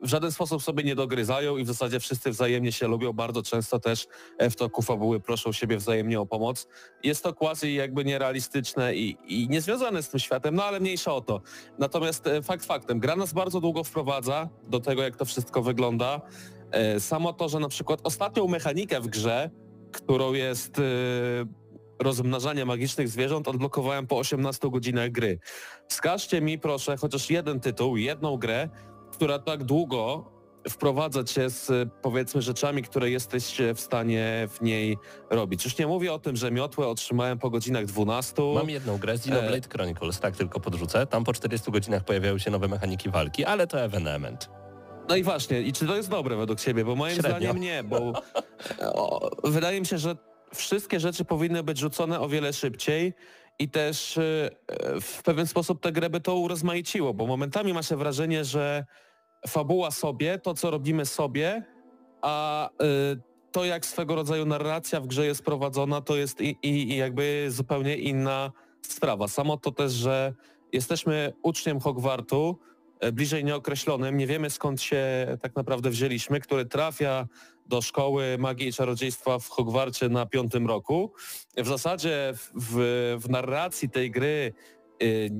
w żaden sposób sobie nie dogryzają i w zasadzie wszyscy wzajemnie się lubią. Bardzo często też w toku fabuły proszą siebie wzajemnie o pomoc. Jest to quasi jakby nierealistyczne i, i niezwiązane z tym światem, no ale mniejsza o to. Natomiast e, fakt faktem, gra nas bardzo długo wprowadza do tego, jak to wszystko wygląda. Samo to, że na przykład ostatnią mechanikę w grze, którą jest rozmnażania magicznych zwierząt odblokowałem po 18 godzinach gry. Wskażcie mi proszę chociaż jeden tytuł, jedną grę, która tak długo wprowadza cię z powiedzmy rzeczami, które jesteście w stanie w niej robić. Już nie mówię o tym, że miotłę otrzymałem po godzinach 12. Mam jedną grę, Xenoblade Chronicles, tak tylko podrzucę. Tam po 40 godzinach pojawiają się nowe mechaniki walki, ale to evenement. No i właśnie, i czy to jest dobre według Ciebie? Bo moim Średnio. zdaniem nie, bo o, wydaje mi się, że wszystkie rzeczy powinny być rzucone o wiele szybciej i też e, w pewien sposób tę grę by to urozmaiciło, bo momentami ma się wrażenie, że fabuła sobie, to co robimy sobie, a e, to jak swego rodzaju narracja w grze jest prowadzona, to jest i, i, i jakby zupełnie inna sprawa. Samo to też, że jesteśmy uczniem Hogwartu, e, bliżej nieokreślonym, nie wiemy skąd się tak naprawdę wzięliśmy, który trafia do szkoły magii i czarodziejstwa w Hogwarcie na piątym roku. W zasadzie w, w narracji tej gry y,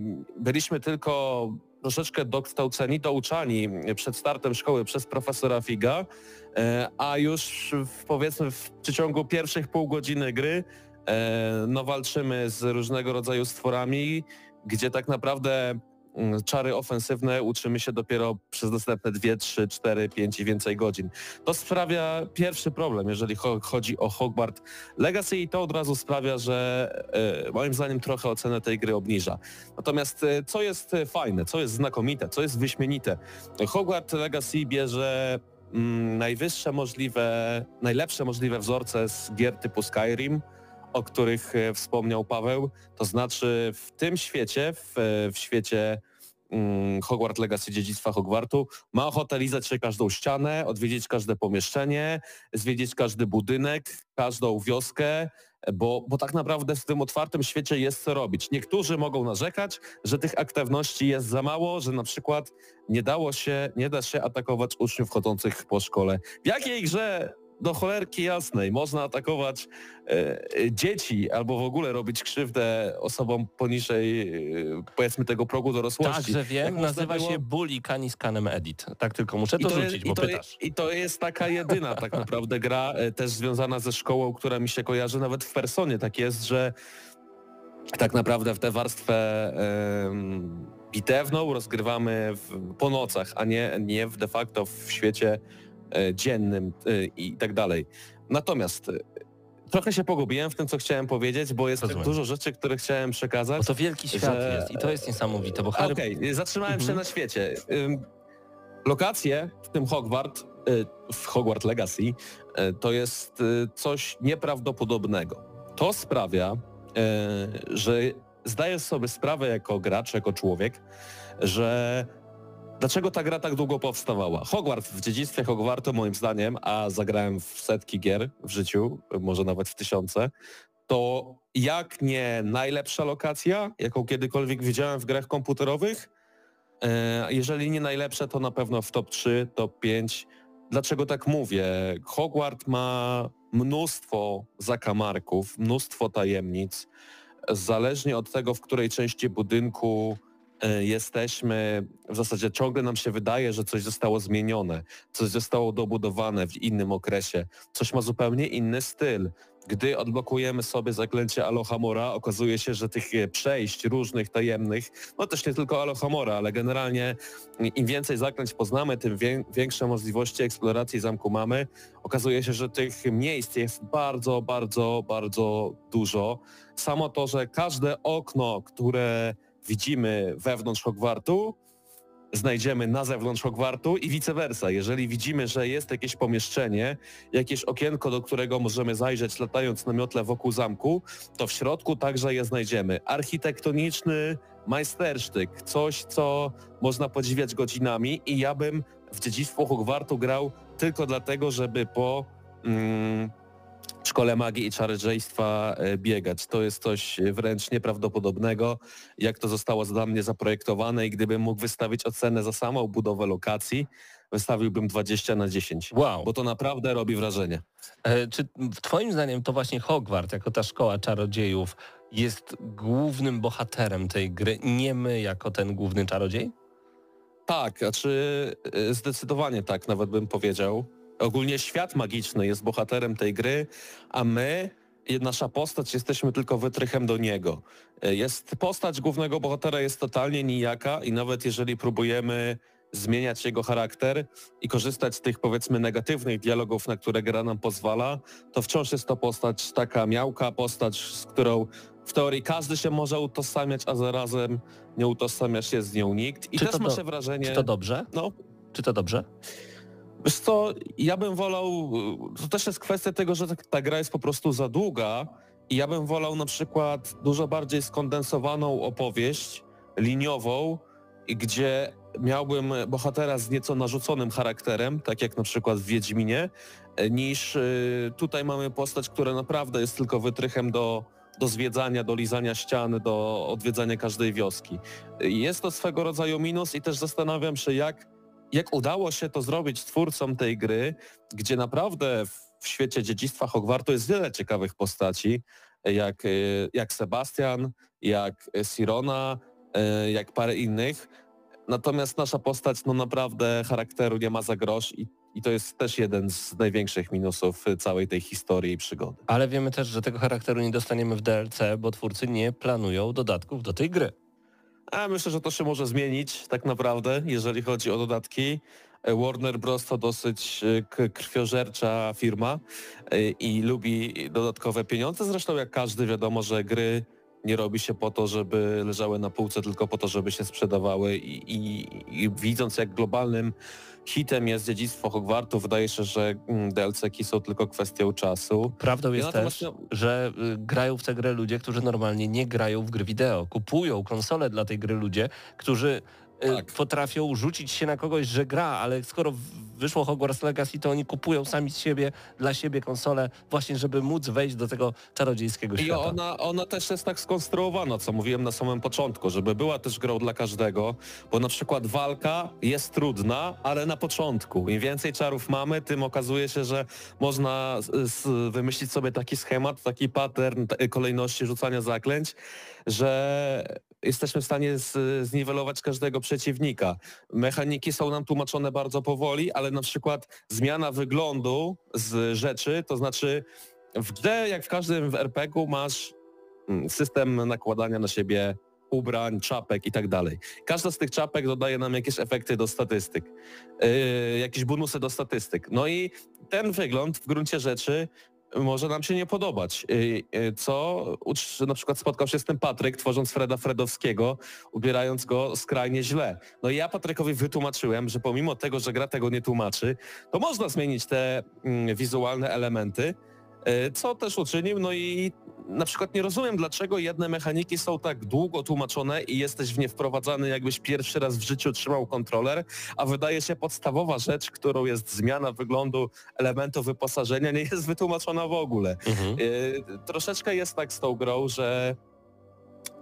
byliśmy tylko troszeczkę dokształceni, douczani przed startem szkoły przez profesora Figa, e, a już w, powiedzmy w przeciągu pierwszych pół godziny gry e, no walczymy z różnego rodzaju stworami, gdzie tak naprawdę czary ofensywne uczymy się dopiero przez następne 2, 3, 4, 5 i więcej godzin. To sprawia pierwszy problem, jeżeli cho- chodzi o Hogwarts Legacy i to od razu sprawia, że e, moim zdaniem trochę ocenę tej gry obniża. Natomiast e, co jest e, fajne, co jest znakomite, co jest wyśmienite? Hogwarts Legacy bierze mm, najwyższe możliwe, najlepsze możliwe wzorce z gier typu Skyrim, o których e, wspomniał Paweł. To znaczy w tym świecie, w, e, w świecie mm, Hogwarts Legacy Dziedzictwa Hogwartu ma ochotę lizać się każdą ścianę, odwiedzić każde pomieszczenie, zwiedzić każdy budynek, każdą wioskę, bo, bo tak naprawdę w tym otwartym świecie jest co robić. Niektórzy mogą narzekać, że tych aktywności jest za mało, że na przykład nie dało się, nie da się atakować uczniów chodzących po szkole. W jakiej grze do cholerki jasnej można atakować e, dzieci albo w ogóle robić krzywdę osobom poniżej e, powiedzmy tego progu dorosłości. Także Jak wiem, można nazywa było- się Bully Canis Canem Edit. Tak tylko muszę to, jest- rzucić, bo i to, pytasz. I to jest taka jedyna tak naprawdę gra e, też związana ze szkołą, która mi się kojarzy nawet w personie. Tak jest, że tak naprawdę w tę warstwę bitewną rozgrywamy w, po nocach, a nie, nie w de facto w świecie dziennym e, i tak dalej. Natomiast e, trochę się pogubiłem w tym, co chciałem powiedzieć, bo jest tak Rozumiem. dużo rzeczy, które chciałem przekazać. Bo to wielki świat że- jest i to jest niesamowite, bo Harry... Okej, zatrzymałem się Mhm. na świecie. Lokacje, w tym Hogwart, w Hogwart Legacy, to jest coś nieprawdopodobnego. To sprawia, że zdaję sobie sprawę jako gracz, jako człowiek, że dlaczego ta gra tak długo powstawała. Hogwart w dziedzictwie Hogwartu moim zdaniem, a zagrałem w setki gier w życiu, może nawet w tysiące, to jak nie najlepsza lokacja, jaką kiedykolwiek widziałem w grach komputerowych, E, Jeżeli nie najlepsze, to na pewno w top 3, top 5. Dlaczego tak mówię? Hogwart ma mnóstwo zakamarków, mnóstwo tajemnic. Zależnie od tego, w której części budynku jesteśmy, w zasadzie ciągle nam się wydaje, że coś zostało zmienione, coś zostało dobudowane w innym okresie, coś ma zupełnie inny styl. Gdy odblokujemy sobie zaklęcie Alohamora, okazuje się, że tych e, przejść różnych tajemnych no też nie tylko Alohomora, ale generalnie im więcej zaklęć poznamy, tym wię- większe możliwości eksploracji zamku mamy. Okazuje się, że tych miejsc jest bardzo, bardzo, bardzo dużo. Samo to, że każde okno, które widzimy wewnątrz Hogwartu, znajdziemy na zewnątrz Hogwartu i vice versa. Jeżeli widzimy, że jest jakieś pomieszczenie, jakieś okienko, do którego możemy zajrzeć latając na miotle wokół zamku, to w środku także je znajdziemy. Architektoniczny majstersztyk, coś, co można podziwiać godzinami i ja bym w dziedzictwo Hogwartu grał tylko dlatego, żeby po mm, szkole magii i czarodziejstwa e, biegać. To jest coś wręcz nieprawdopodobnego, jak to zostało dla mnie zaprojektowane i gdybym mógł wystawić ocenę za samą budowę lokacji, wystawiłbym 20 na 10. Wow. Bo to naprawdę robi wrażenie. E, Czy w twoim zdaniem to właśnie Hogwart, jako ta szkoła czarodziejów, jest głównym bohaterem tej gry, nie my jako ten główny czarodziej? Tak, znaczy zdecydowanie tak, nawet bym powiedział. Ogólnie świat magiczny jest bohaterem tej gry, a my nasza postać, jesteśmy tylko wytrychem do niego. E, Jest postać głównego bohatera jest totalnie nijaka i nawet jeżeli próbujemy zmieniać jego charakter i korzystać z tych powiedzmy negatywnych dialogów, na które gra nam pozwala, to wciąż jest to postać taka miałka, postać, z którą w teorii każdy się może utożsamiać, a zarazem nie utożsamia się z nią nikt. I Czy też do- się wrażenie... Czy to dobrze? No, Czy to dobrze? Wiesz co, ja bym wolał, to też jest kwestia tego, że ta, ta gra jest po prostu za długa i ja bym wolał na przykład dużo bardziej skondensowaną opowieść, liniową, gdzie miałbym bohatera z nieco narzuconym charakterem, tak jak na przykład w Wiedźminie, niż y, tutaj mamy postać, która naprawdę jest tylko wytrychem do, do zwiedzania, do lizania ścian, do odwiedzania każdej wioski. Jest to swego rodzaju minus i też zastanawiam się, jak jak udało się to zrobić twórcom tej gry, gdzie naprawdę w- świecie dziedzictwa Hogwartu jest wiele ciekawych postaci, jak, y, jak Sebastian, jak y, Sirona, y, jak parę innych. Natomiast nasza postać no naprawdę charakteru nie ma za grosz i, i to jest też jeden z największych minusów całej tej historii i przygody. Ale wiemy też, że tego charakteru nie dostaniemy w DLC, bo twórcy nie planują dodatków do tej gry. A myślę, że to się może zmienić tak naprawdę, jeżeli chodzi o dodatki. E, Warner Bros. to dosyć e, krwiożercza firma e, i lubi dodatkowe pieniądze. Zresztą jak każdy wiadomo, że gry nie robi się po to, żeby leżały na półce, tylko po to, żeby się sprzedawały i, i, i widząc jak globalnym hitem jest dziedzictwo Hogwartu, wydaje się, że mm, DLC-ki są tylko kwestią czasu. Prawdą jest też, no- że y, grają w tę grę ludzie, którzy normalnie nie grają w gry wideo. Kupują konsole dla tej gry ludzie, którzy Tak. potrafią rzucić się na kogoś, że gra, ale skoro wyszło Hogwarts Legacy, to oni kupują sami z siebie, dla siebie konsolę, właśnie żeby móc wejść do tego czarodziejskiego I świata. ona, ona też jest tak skonstruowana, co mówiłem na samym początku, żeby była też grą dla każdego, bo na przykład walka jest trudna, ale na początku. Im więcej czarów mamy, tym okazuje się, że można wymyślić sobie taki schemat, taki pattern kolejności rzucania zaklęć, że jesteśmy w stanie z, zniwelować każdego przeciwnika. Mechaniki są nam tłumaczone bardzo powoli, ale na przykład zmiana wyglądu z rzeczy, to znaczy w grze, jak w każdym w RPG-u, masz mm, system nakładania na siebie ubrań, czapek i tak dalej. Każda z tych czapek dodaje nam jakieś efekty do statystyk, yy, jakieś bonusy do statystyk. No i ten wygląd w gruncie rzeczy może nam się nie podobać. Yy, yy, Co na przykład spotkał się z tym Patryk, tworząc Freda Fredowskiego, ubierając go skrajnie źle. No i ja Patrykowi wytłumaczyłem, że pomimo tego, że gra tego nie tłumaczy, to można zmienić te mm, wizualne elementy, co też uczynił, no i na przykład nie rozumiem, dlaczego jedne mechaniki są tak długo tłumaczone i jesteś w nie wprowadzany, jakbyś pierwszy raz w życiu trzymał kontroler, a wydaje się podstawowa rzecz, którą jest zmiana wyglądu elementu wyposażenia, nie jest wytłumaczona w ogóle. Mhm. E, Troszeczkę jest tak z tą grą, że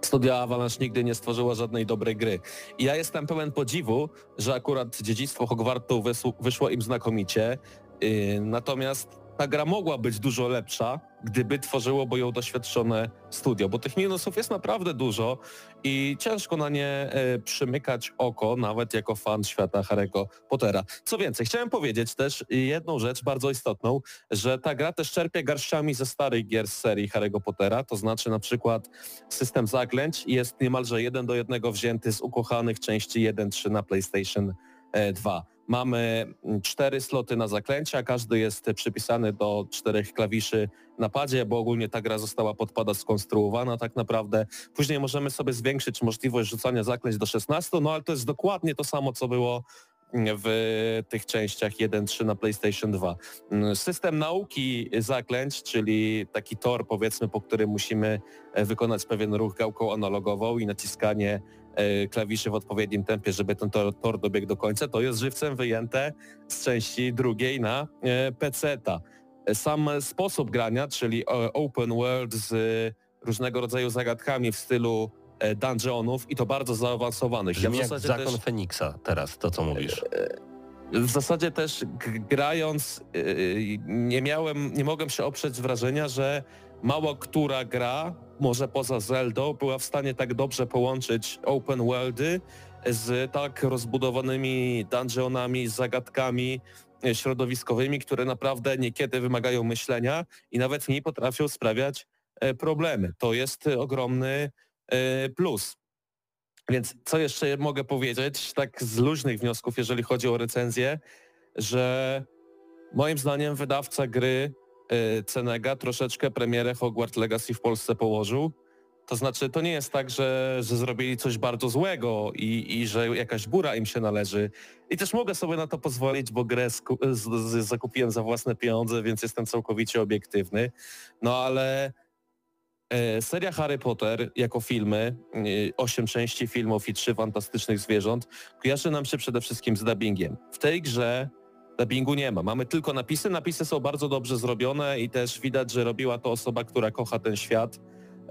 studia Avalanche nigdy nie stworzyła żadnej dobrej gry. I ja jestem pełen podziwu, że akurat dziedzictwo Hogwartu wyszło im znakomicie, Yy, natomiast ta gra mogła być dużo lepsza, gdyby tworzyłoby ją doświadczone studio, bo tych minusów jest naprawdę dużo i ciężko na nie e, przymykać oko, nawet jako fan świata Harry'ego Pottera. Co więcej, chciałem powiedzieć też jedną rzecz bardzo istotną, że ta gra też czerpie garściami ze starych gier z serii Harry'ego Pottera, to znaczy na przykład system zaklęć jest niemalże jeden do jednego wzięty z ukochanych części 1-3 na PlayStation e, 2. Mamy cztery sloty na zaklęcia, każdy jest przypisany do czterech klawiszy na padzie, bo ogólnie ta gra została pod pada skonstruowana tak naprawdę. Później możemy sobie zwiększyć możliwość rzucania zaklęć do 16, no ale to jest dokładnie to samo, co było w tych częściach 1.3 na PlayStation 2. Mm, System nauki zaklęć, czyli taki tor powiedzmy, po którym musimy wykonać pewien ruch gałką analogową i naciskanie klawiszy w odpowiednim tempie, żeby ten tor, tor dobiegł do końca, to jest żywcem wyjęte z części drugiej na e, PC-ta. Sam sposób grania, czyli e, open world z e, różnego rodzaju zagadkami w stylu e, dungeonów i to bardzo zaawansowanych. Brzmi w jak zakon też- Feniksa teraz, to co mówisz. w zasadzie też grając nie miałem, nie mogłem się oprzeć wrażenia, że mało która gra, może poza Zeldą, była w stanie tak dobrze połączyć open worldy z tak rozbudowanymi dungeonami, zagadkami, e, środowiskowymi, które naprawdę niekiedy wymagają myślenia i nawet nie potrafią sprawiać e, problemy. To jest ogromny e, plus. Więc co jeszcze mogę powiedzieć, tak z luźnych wniosków, jeżeli chodzi o recenzję, że moim zdaniem wydawca gry Cenega troszeczkę premierę Hogwarts Legacy w Polsce położył to znaczy, to nie jest tak, że, że zrobili coś bardzo złego i, i że jakaś bura im się należy. I też mogę sobie na to pozwolić, bo grę z, z, zakupiłem za własne pieniądze, więc jestem całkowicie obiektywny. No ale e, seria Harry Potter jako filmy, e, osiem części filmów i trzy fantastycznych zwierząt, kojarzy nam się przede wszystkim z dubbingiem. W tej grze dubbingu nie ma. Mamy tylko napisy. Napisy są bardzo dobrze zrobione i też widać, że robiła to osoba, która kocha ten świat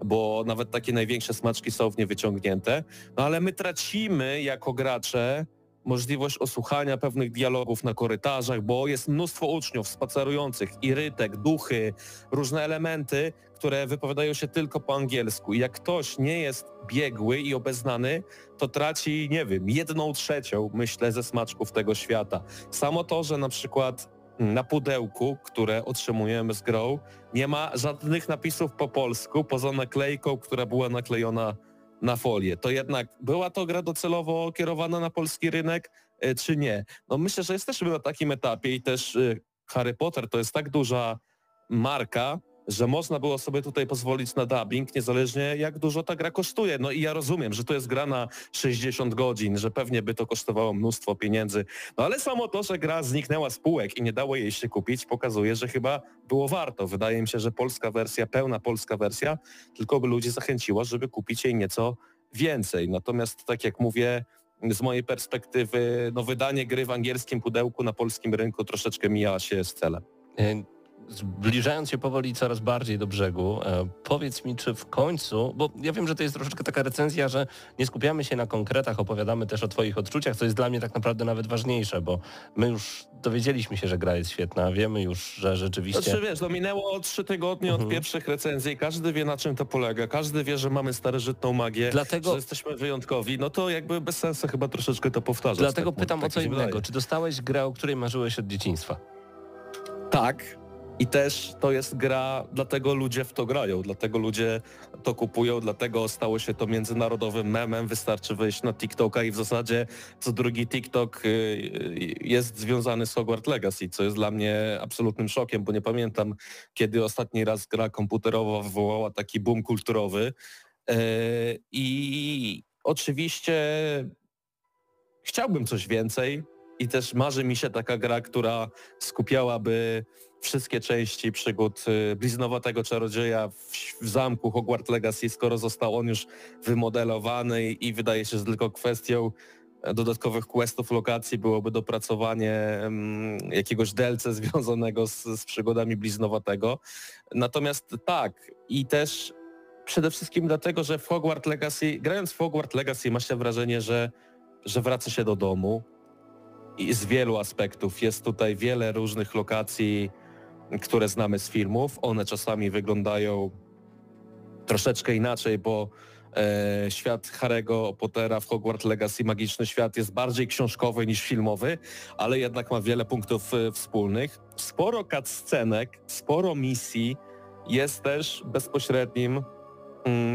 bo nawet takie największe smaczki są w nie wyciągnięte. No ale my tracimy jako gracze możliwość osłuchania pewnych dialogów na korytarzach, bo jest mnóstwo uczniów spacerujących, irytek, duchy, różne elementy, które wypowiadają się tylko po angielsku. I jak ktoś nie jest biegły i obeznany, to traci, nie wiem, jedną trzecią, myślę, ze smaczków tego świata. Samo to, że na przykład na pudełku, które otrzymujemy z grą, nie ma żadnych napisów po polsku, poza naklejką, która była naklejona na folię. To jednak była to gra docelowo kierowana na polski rynek, e, czy nie? No myślę, że jesteśmy na takim etapie i też e, Harry Potter to jest tak duża marka, że można było sobie tutaj pozwolić na dubbing, niezależnie jak dużo ta gra kosztuje. No i ja rozumiem, że to jest gra na 60 godzin, że pewnie by to kosztowało mnóstwo pieniędzy. No ale samo to, że gra zniknęła z półek i nie dało jej się kupić, pokazuje, że chyba było warto. Wydaje mi się, że polska wersja, pełna polska wersja, tylko by ludzi zachęciła, żeby kupić jej nieco więcej. Natomiast tak jak mówię, z mojej perspektywy, no wydanie gry w angielskim pudełku na polskim rynku troszeczkę mija się z celem. Zbliżając się powoli coraz bardziej do brzegu, e, powiedz mi, czy w końcu, bo ja wiem, że to jest troszeczkę taka recenzja, że nie skupiamy się na konkretach, opowiadamy też o Twoich odczuciach, co jest dla mnie tak naprawdę nawet ważniejsze, bo my już dowiedzieliśmy się, że gra jest świetna, wiemy już, że rzeczywiście... Znaczy wiesz, no minęło trzy tygodnie mhm. od pierwszych recenzji, każdy wie na czym to polega, każdy wie, że mamy starożytną magię, Dlatego... że jesteśmy wyjątkowi, no to jakby bez sensu chyba troszeczkę to powtarzać. Dlatego tak, pytam tak o co innego, wydaje. czy dostałeś grę, o której marzyłeś od dzieciństwa? Tak, i też to jest gra, dlatego ludzie w to grają, dlatego ludzie to kupują, dlatego stało się to międzynarodowym memem. Wystarczy wejść na TikToka i w zasadzie co drugi TikTok y, y, jest związany z Hogwarts Legacy, co jest dla mnie absolutnym szokiem, bo nie pamiętam, kiedy ostatni raz gra komputerowa wywołała taki boom kulturowy. Y, I oczywiście chciałbym coś więcej i też marzy mi się taka gra, która skupiałaby wszystkie części przygód y, bliznowatego czarodzieja w, w, zamku Hogwarts Legacy, skoro został on już wymodelowany i, wydaje się, że tylko kwestią e, dodatkowych questów lokacji byłoby dopracowanie jakiegoś delce związanego z, z przygodami bliznowatego. Natomiast tak, i też przede wszystkim dlatego, że w Hogwarts Legacy, grając w Hogwarts Legacy ma się wrażenie, że, że wraca się do domu, i z wielu aspektów. Jest tutaj wiele różnych lokacji, które znamy z filmów. One czasami wyglądają troszeczkę inaczej, bo e, świat Harry'ego Pottera w Hogwarts Legacy, magiczny świat jest bardziej książkowy niż filmowy, ale jednak ma wiele punktów e, wspólnych. Sporo cutscenek, sporo misji jest też bezpośrednim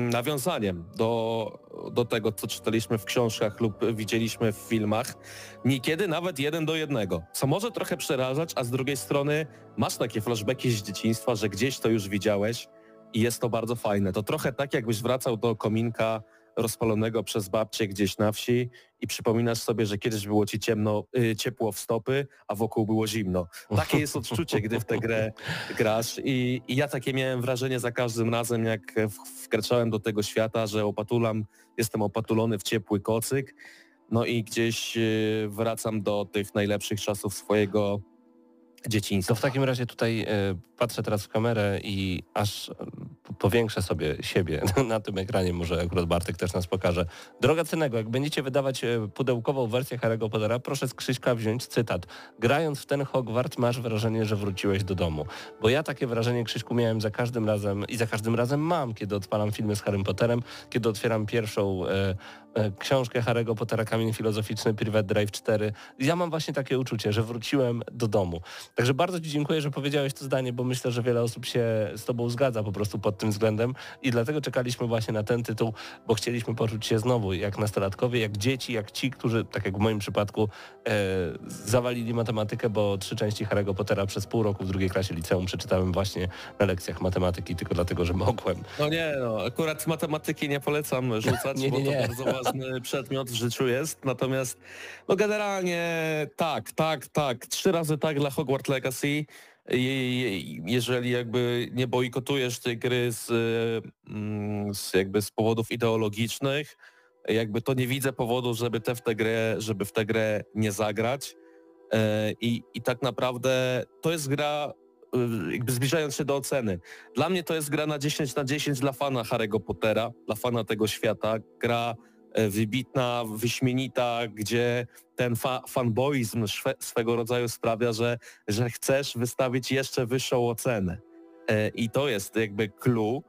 nawiązaniem do, do tego, co czytaliśmy w książkach lub widzieliśmy w filmach. Niekiedy nawet jeden do jednego, co może trochę przerażać, a z drugiej strony masz takie flashbacki z dzieciństwa, że gdzieś to już widziałeś i jest to bardzo fajne. To trochę tak, jakbyś wracał do kominka rozpalonego przez babcię gdzieś na wsi i przypominasz sobie, że kiedyś było ci ciemno, y, ciepło w stopy, a wokół było zimno. Takie jest odczucie, gdy w tę grę grasz I, i ja takie miałem wrażenie za każdym razem, jak wkraczałem do tego świata, że opatulam, jestem opatulony w ciepły kocyk, no i gdzieś y, wracam do tych najlepszych czasów swojego dzieciństwa. To w takim razie tutaj e, patrzę teraz w kamerę i aż e, powiększę sobie siebie na tym ekranie, może akurat Bartek też nas pokaże. Droga Cenego, jak będziecie wydawać e, pudełkową wersję Harry'ego Pottera, proszę z Krzyśka wziąć cytat. Grając w ten Hogwart masz wrażenie, że wróciłeś do domu. Bo ja takie wrażenie, Krzyśku, miałem za każdym razem i za każdym razem mam, kiedy odpalam filmy z Harrym Potterem, kiedy otwieram pierwszą książkę Harry'ego Pottera Kamień Filozoficzny Private Drive 4. Ja mam właśnie takie uczucie, że wróciłem do domu. Także bardzo Ci dziękuję, że powiedziałeś to zdanie, bo myślę, że wiele osób się z Tobą zgadza po prostu pod tym względem i dlatego czekaliśmy właśnie na ten tytuł, bo chcieliśmy poczuć się znowu jak nastolatkowie, jak dzieci, jak ci, którzy, tak jak w moim przypadku, e, zawalili matematykę, bo trzy części Harry'ego Pottera przez pół roku w drugiej klasie liceum przeczytałem właśnie na lekcjach matematyki, tylko dlatego, że mogłem. No nie, no, akurat matematyki nie polecam rzucać, Nie, nie, nie. bo to bardzo ważny przedmiot w życiu jest. Natomiast no generalnie tak, tak, tak. Trzy razy tak dla Hogwarts Legacy. Jeżeli jakby nie bojkotujesz tej gry z, mm, z jakby z powodów ideologicznych, jakby to nie widzę powodu, żeby te w tę grę, żeby w tę grę nie zagrać. E, I, I tak naprawdę to jest gra, y, jakby zbliżając się do oceny. Dla mnie to jest gra na 10 na 10 dla fana Harry'ego Pottera, dla fana tego świata. Gra e, wybitna, wyśmienita, gdzie ten fa fanboizm swego rodzaju sprawia, że, że chcesz wystawić jeszcze wyższą ocenę. E, I to jest jakby clue.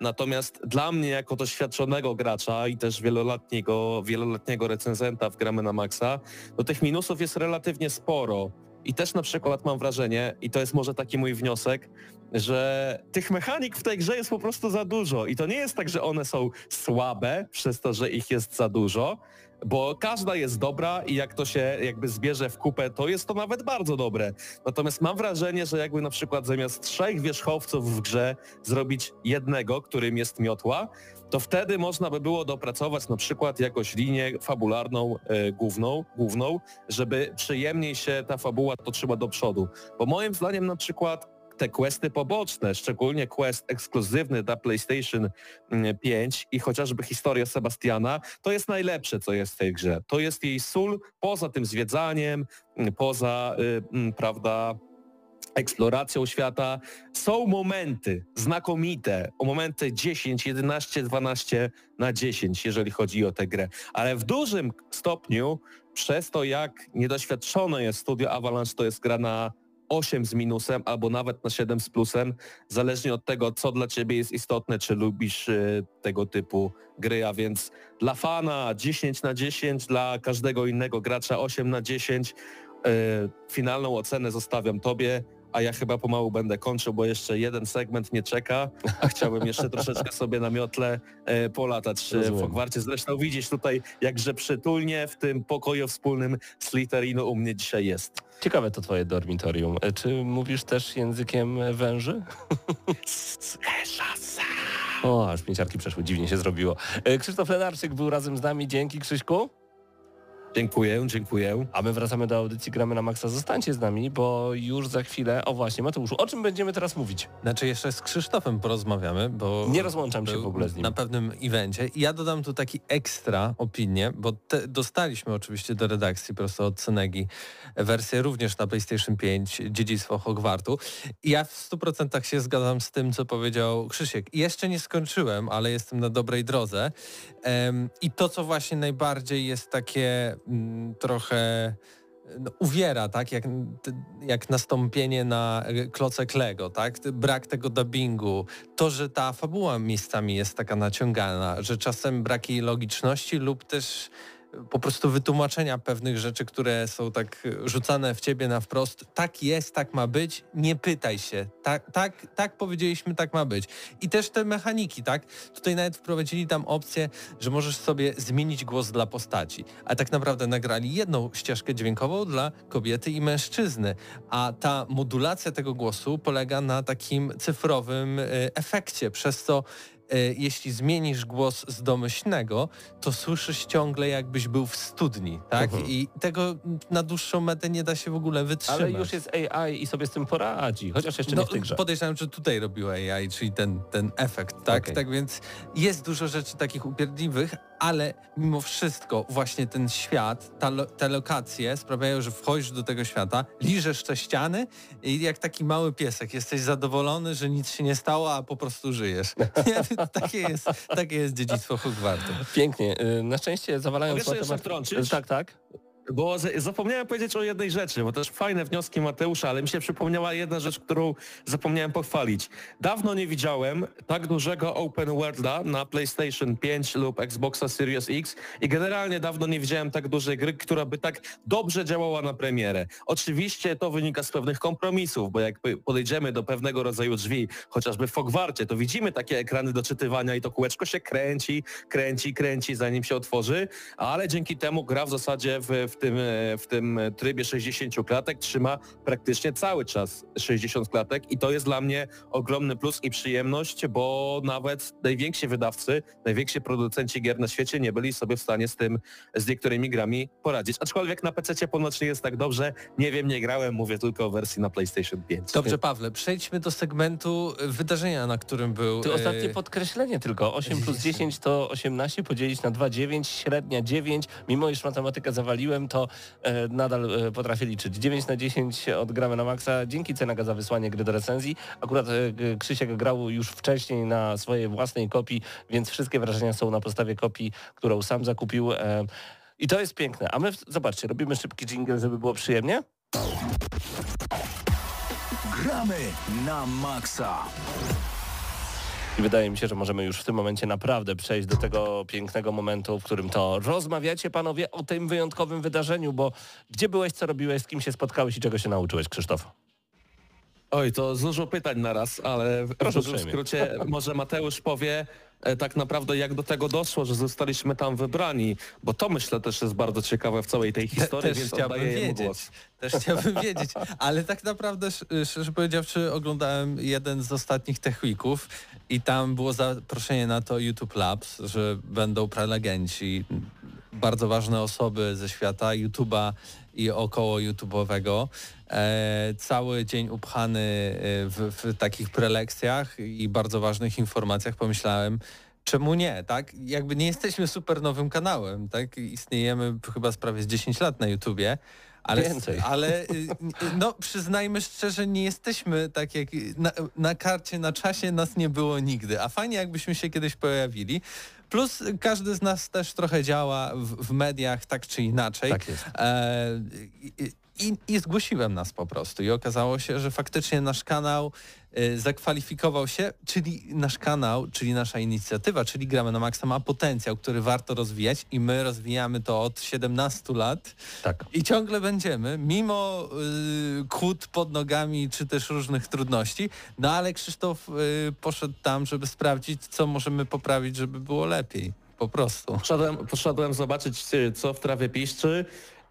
Natomiast dla mnie jako doświadczonego gracza i też wieloletniego, wieloletniego recenzenta w Gramy na Maxa, no tych minusów jest relatywnie sporo. I też na przykład mam wrażenie, i to jest może taki mój wniosek, że tych mechanik w tej grze jest po prostu za dużo. I to nie jest tak, że one są słabe przez to, że ich jest za dużo, bo każda jest dobra i jak to się jakby zbierze w kupę, to jest to nawet bardzo dobre. Natomiast mam wrażenie, że jakby na przykład zamiast trzech wierzchowców w grze zrobić jednego, którym jest miotła, to wtedy można by było dopracować na przykład jakąś linię fabularną e, główną, główną, żeby przyjemniej się ta fabuła toczyła do przodu. Bo moim zdaniem na przykład te questy poboczne, szczególnie quest ekskluzywny dla PlayStation mm, 5 i chociażby historia Sebastiana, to jest najlepsze, co jest w tej grze. To jest jej sól poza tym zwiedzaniem, mm, poza, y, mm, prawda, eksploracją świata. Są momenty znakomite, o momenty 10, 11, 12 na 10, jeżeli chodzi o tę grę. Ale w dużym stopniu przez to, jak niedoświadczone jest studio Avalanche, to jest gra na 8 z minusem albo nawet na 7 z plusem, zależnie od tego, co dla ciebie jest istotne, czy lubisz y, tego typu gry, a więc dla fana 10 na 10, dla każdego innego gracza 8 na 10. Y, finalną ocenę zostawiam tobie, a ja chyba pomału będę kończył, bo jeszcze jeden segment nie czeka, a chciałbym jeszcze troszeczkę sobie na miotle e, polatać e, w Rozumiem. Hogwarcie. Zresztą widzisz tutaj, jakże przytulnie w tym pokoju wspólnym Slytherinu u mnie dzisiaj jest. Ciekawe to twoje dormitorium. E, Czy mówisz też językiem węży? O, aż mięciarki przeszły, dziwnie się zrobiło. E, Krzysztof Lenarczyk był razem z nami, dzięki Krzyśku. Dziękuję, dziękuję. A my wracamy do audycji Gramy na Maxa. Zostańcie z nami, bo już za chwilę... O właśnie, Mateuszu, o czym będziemy teraz mówić? Znaczy jeszcze z Krzysztofem porozmawiamy, bo... Nie rozłączam się w ogóle z nim. Na pewnym evencie. I ja dodam tu taki ekstra opinię, bo te, dostaliśmy oczywiście do redakcji prosto od Cenegi wersję również na PlayStation 5 Dziedzictwo Hogwartu. I ja w 100% się zgadzam z tym, co powiedział Krzysiek. I Jeszcze nie skończyłem, ale jestem na dobrej drodze. Em, I to, co właśnie najbardziej jest takie trochę no, uwiera, tak? Jak, jak nastąpienie na e, klocek Lego, tak? Brak tego dubbingu, to, że ta fabuła miejscami jest taka naciągana, że czasem brak jej logiczności lub też po prostu wytłumaczenia pewnych rzeczy, które są tak rzucane w ciebie na wprost. Tak jest, tak ma być, nie pytaj się. Tak, tak, tak powiedzieliśmy, tak ma być. I też te mechaniki, tak? Tutaj nawet wprowadzili tam opcję, że możesz sobie zmienić głos dla postaci. A tak naprawdę nagrali jedną ścieżkę dźwiękową dla kobiety i mężczyzny. A ta modulacja tego głosu polega na takim cyfrowym e, efekcie, przez co e, jeśli zmienisz głos z domyślnego, to słyszysz ciągle jakbyś był w studni, tak? Mhm. I tego na dłuższą metę nie da się w ogóle wytrzymać. Ale już jest AI i sobie z tym poradzi, chociaż jeszcze nie No, w tej grze. podejrzewam, że tutaj robiła AI, czyli ten, ten efekt, tak? Okej. Tak więc jest dużo rzeczy takich upierdliwych, ale mimo wszystko właśnie ten świat, ta, lo- te lokacje sprawiają, że wchodzisz do tego świata, liżesz te ściany i jak taki mały piesek jesteś zadowolony, że nic się nie stało, a po prostu żyjesz. Takie, jest, takie jest dziedzictwo Hogwartu. Pięknie. Y, Na szczęście zawalając Mogę jeszcze matemat- wtrącić? Tak, tak. Bo zapomniałem powiedzieć o jednej rzeczy, bo też fajne wnioski Mateusza, ale mi się przypomniała jedna rzecz, którą zapomniałem pochwalić. Dawno nie widziałem tak dużego open worlda na PlayStation 5 lub Xboxa Series X i generalnie dawno nie widziałem tak dużej gry, która by tak dobrze działała na premierę. Oczywiście to wynika z pewnych kompromisów, bo jak podejdziemy do pewnego rodzaju drzwi, chociażby w Fogwarcie, to widzimy takie ekrany do czytywania i to kółeczko się kręci, kręci, kręci, zanim się otworzy, ale dzięki temu gra w zasadzie w, w, tym, e, w tym trybie 60 klatek trzyma praktycznie cały czas 60 klatek i to jest dla mnie ogromny plus i przyjemność, bo nawet najwięksi wydawcy, najwięksi producenci gier na świecie nie byli sobie w stanie z tym, z niektórymi grami poradzić. Aczkolwiek na PC ponoć nie jest tak dobrze, nie wiem, nie grałem, mówię tylko o wersji na PlayStation 5. Dobrze, Pawle, przejdźmy do segmentu wydarzenia, na którym był... Tu e, ostatnie podkreślenie tylko. 8 plus 10 to 18, podzielić na 2, 9, średnia 9. Mimo iż matematykę zawaliłem, to e, nadal e, potrafię liczyć. 9 na 10 odgramy na maksa. Dzięki Cenaga za wysłanie gry do recenzji. Akurat e, Krzysiek grał już wcześniej na swojej własnej kopii, więc wszystkie wrażenia są na podstawie kopii, którą sam zakupił. I to jest piękne. A my, zobaczcie, robimy szybki jingle, żeby było przyjemnie. Gramy na maksa. I wydaje mi się, że możemy już w tym momencie naprawdę przejść do tego pięknego momentu, w którym to rozmawiacie panowie o tym wyjątkowym wydarzeniu, bo gdzie byłeś, co robiłeś, z kim się spotkałeś i czego się nauczyłeś, Krzysztof? Oj, to dużo pytań naraz, ale w Proszę uprzejmie. skrócie może Mateusz powie tak naprawdę jak do tego doszło, że zostaliśmy tam wybrani, bo to myślę też jest bardzo ciekawe w całej tej Te, historii, też więc chciałbym wiedzieć. Też chciałbym wiedzieć. Ale tak naprawdę, sz- szczerze powiedziawszy, oglądałem jeden z ostatnich Tech Weeków i tam było zaproszenie na to YouTube Labs, że będą prelegenci, bardzo ważne osoby ze świata YouTube'a i około YouTube'owego. E, cały dzień upchany e, w, w takich prelekcjach i bardzo ważnych informacjach pomyślałem, czemu nie, tak? Jakby nie jesteśmy super nowym kanałem, tak? Istniejemy chyba z prawie z 10 lat na YouTubie, ale, Więcej. ale y, no przyznajmy szczerze, nie jesteśmy tak jak na, na karcie, na czasie nas nie było nigdy, a fajnie jakbyśmy się kiedyś pojawili. Plus każdy z nas też trochę działa w, w mediach tak czy inaczej. Tak jest. E, i, i, zgłosiłem nas po prostu i okazało się, że faktycznie nasz kanał zakwalifikował się, czyli nasz kanał, czyli nasza inicjatywa, czyli Gramy na Maxa ma potencjał, który warto rozwijać i my rozwijamy to od 17 lat Tak. i ciągle będziemy, mimo y, kłód pod nogami czy też różnych trudności, no ale Krzysztof y, poszedł tam, żeby sprawdzić, co możemy poprawić, żeby było lepiej. Po prostu. Poszedłem, poszedłem zobaczyć, y, co w trawie piszczy,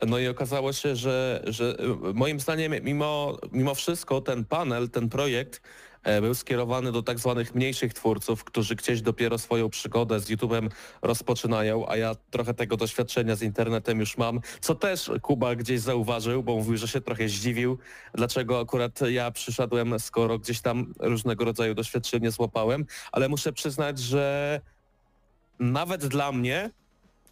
no i okazało się, że, że y, moim zdaniem mimo, mimo wszystko ten panel, ten projekt e, był skierowany do tak zwanych mniejszych twórców, którzy gdzieś dopiero swoją przygodę z YouTube'em rozpoczynają, a ja trochę tego doświadczenia z internetem już mam, co też Kuba gdzieś zauważył, bo mówił, że się trochę zdziwił, dlaczego akurat ja przyszedłem, skoro gdzieś tam różnego rodzaju doświadczenie złapałem, ale muszę przyznać, że nawet dla mnie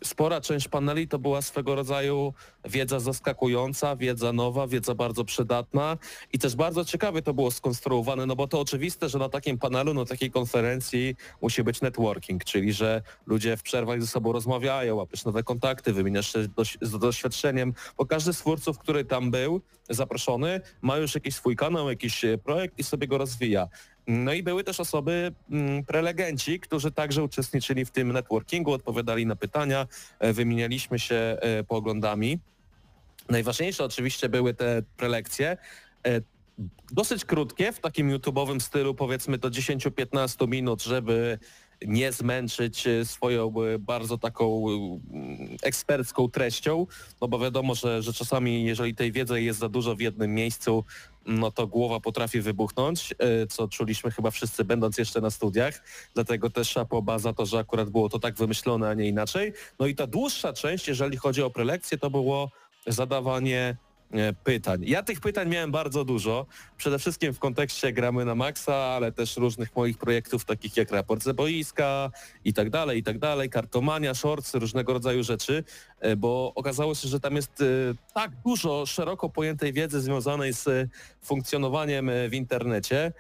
spora część paneli to była swego rodzaju wiedza zaskakująca, wiedza nowa, wiedza bardzo przydatna i też bardzo ciekawie to było skonstruowane, no bo to oczywiste, że na takim panelu, na takiej konferencji musi być networking, czyli że ludzie w przerwach ze sobą rozmawiają, łapiesz nowe kontakty, wymieniasz się z doświadczeniem, bo każdy z twórców, który tam był zaproszony, ma już jakiś swój kanał, jakiś e, projekt i sobie go rozwija. No i były też osoby, mm, prelegenci, którzy także uczestniczyli w tym networkingu, odpowiadali na pytania, e, wymienialiśmy się e, poglądami. Najważniejsze oczywiście były te prelekcje. e, Dosyć krótkie, w takim YouTube'owym stylu, powiedzmy do 10-15 minut, żeby nie zmęczyć swoją bardzo taką ekspercką treścią, no bo wiadomo, że, że czasami jeżeli tej wiedzy jest za dużo w jednym miejscu, no to głowa potrafi wybuchnąć, e, co czuliśmy chyba wszyscy będąc jeszcze na studiach, dlatego też szapoba za to, że akurat było to tak wymyślone, a nie inaczej. No i ta dłuższa część, jeżeli chodzi o prelekcje, to było zadawanie pytań. Ja tych pytań miałem bardzo dużo, przede wszystkim w kontekście gramy na maksa, ale też różnych moich projektów takich jak raport ze boiska i tak dalej, i tak dalej, kartomania, shorts, różnego rodzaju rzeczy, e, bo okazało się, że tam jest e, tak dużo szeroko pojętej wiedzy związanej z e, funkcjonowaniem e, w internecie,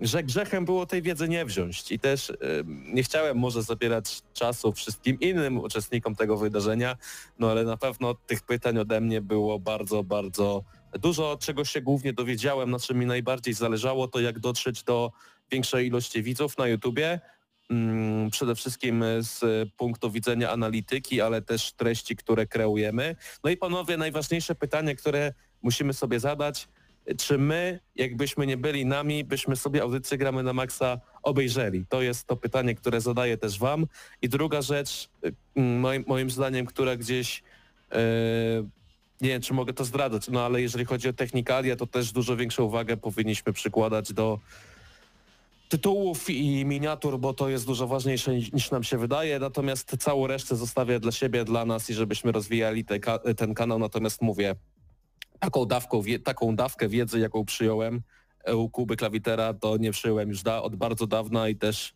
że grzechem było tej wiedzy nie wziąć i też y, nie chciałem może zabierać czasu wszystkim innym uczestnikom tego wydarzenia, no ale na pewno tych pytań ode mnie było bardzo, bardzo dużo, czego się głównie dowiedziałem, na czym mi najbardziej zależało, to jak dotrzeć do większej ilości widzów na YouTubie, mm, przede wszystkim z punktu widzenia analityki, ale też treści, które kreujemy. No i panowie, najważniejsze pytanie, które musimy sobie zadać, czy my, jakbyśmy nie byli nami, byśmy sobie audycję Gramy na Maxa obejrzeli? To jest to pytanie, które zadaję też wam. I druga rzecz, y, moim, moim zdaniem, która gdzieś yy, nie wiem, czy mogę to zdradzać, no ale jeżeli chodzi o technikalia, to też dużo większą uwagę powinniśmy przykładać do tytułów i miniatur, bo to jest dużo ważniejsze niż nam się wydaje, natomiast całą resztę zostawię dla siebie, dla nas i żebyśmy rozwijali te, ten kanał, natomiast mówię, taką, dawką, taką dawkę wiedzy, jaką przyjąłem u Kuby Klawitera, to nie przyjąłem już da, od bardzo dawna i też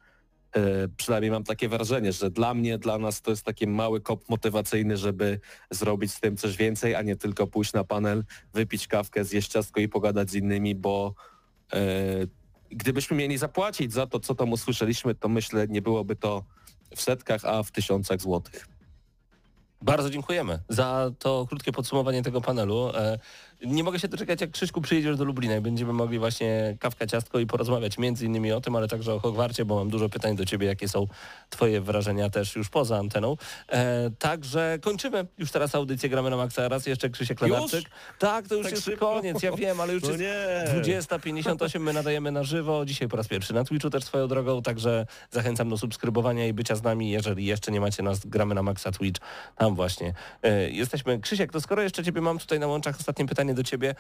e, przynajmniej mam takie wrażenie, że dla mnie, dla nas to jest taki mały kop motywacyjny, żeby zrobić z tym coś więcej, a nie tylko pójść na panel, wypić kawkę, zjeść ciastko i pogadać z innymi, bo e, gdybyśmy mieli zapłacić za to, co tam usłyszeliśmy, to myślę, nie byłoby to w setkach, a w tysiącach złotych. Bardzo dziękujemy za to krótkie podsumowanie tego panelu. Nie mogę się doczekać, jak Krzyśku przyjedziesz do Lublina i będziemy mogli właśnie kawka ciastko i porozmawiać między innymi o tym, ale także o Hogwarcie, bo mam dużo pytań do Ciebie, jakie są Twoje wrażenia też już poza anteną. E, także kończymy już teraz audycję Gramy na Maxa. Raz jeszcze Krzysiek Lenarczyk. Tak, to już tak jest szybko? koniec, ja wiem, ale już no jest 20.58, my nadajemy na żywo. Dzisiaj po raz pierwszy na Twitchu też swoją drogą, także zachęcam do subskrybowania i bycia z nami, jeżeli jeszcze nie macie nas, Gramy na Maxa Twitch, tam właśnie e, jesteśmy. Krzysiek, to skoro jeszcze Ciebie mam tutaj na łączach, ostatnie pytanie do ciebie.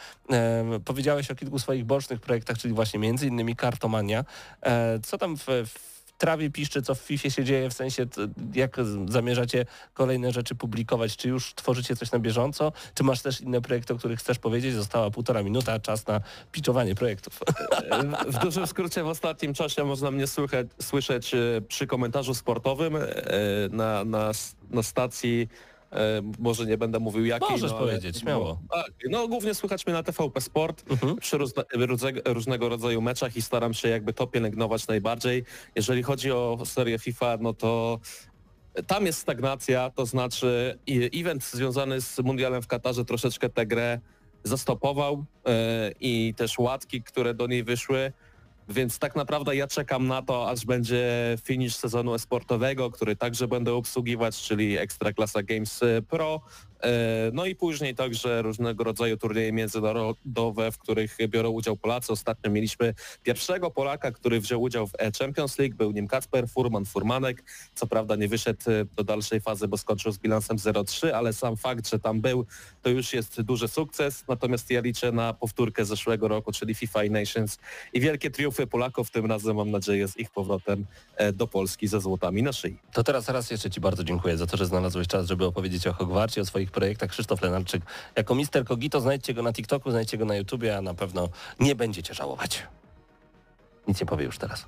Powiedziałeś o kilku swoich bocznych projektach, czyli właśnie między innymi Kartomania. E, co tam w, w trawie piszczy, co w FIFA się dzieje, w sensie jak zamierzacie kolejne rzeczy publikować? Czy już tworzycie coś na bieżąco? Czy masz też inne projekty, o których chcesz powiedzieć? Została półtora minuta, czas na piczowanie projektów. E, w dużym skrócie w ostatnim czasie można mnie słychać, słyszeć e, przy komentarzu sportowym na, na, na stacji E, może nie będę mówił jakiej. Możesz no, powiedzieć, śmiało. No, no głównie słuchać mnie na TVP Sport mhm. przy różne, różnego rodzaju meczach i staram się jakby to pielęgnować najbardziej. Jeżeli chodzi o serię FIFA, no to tam jest stagnacja, to znaczy event związany z mundialem w Katarze troszeczkę tę grę zastopował e, i też łatki, które do niej wyszły więc tak naprawdę ja czekam na to, aż będzie finish sezonu esportowego, który także będę obsługiwać, czyli Ekstraklasa Games Pro. E, no i później także różnego rodzaju turnieje międzynarodowe, w których biorą udział Polacy. Ostatnio mieliśmy pierwszego Polaka, który wziął udział w Champions League, był nim Kacper Furman Furmanek. Co prawda nie wyszedł e, do dalszej fazy, bo skończył z bilansem 0-3, ale sam fakt, że tam był, to już jest duży sukces. Natomiast ja liczę na powtórkę zeszłego roku, czyli FIFA i Nations i wielkie triumfy Polaków, tym razem mam nadzieję z ich powrotem e, do Polski ze złotami na szyi. To teraz raz jeszcze Ci bardzo dziękuję za to, że znalazłeś czas, żeby opowiedzieć o Hogwarcie, o swoich projektach. Krzysztof Lenarczyk jako Mister Kogito. Znajdźcie go na TikToku, znajdźcie go na YouTubie, a na pewno nie będziecie żałować. Nic nie powie już teraz.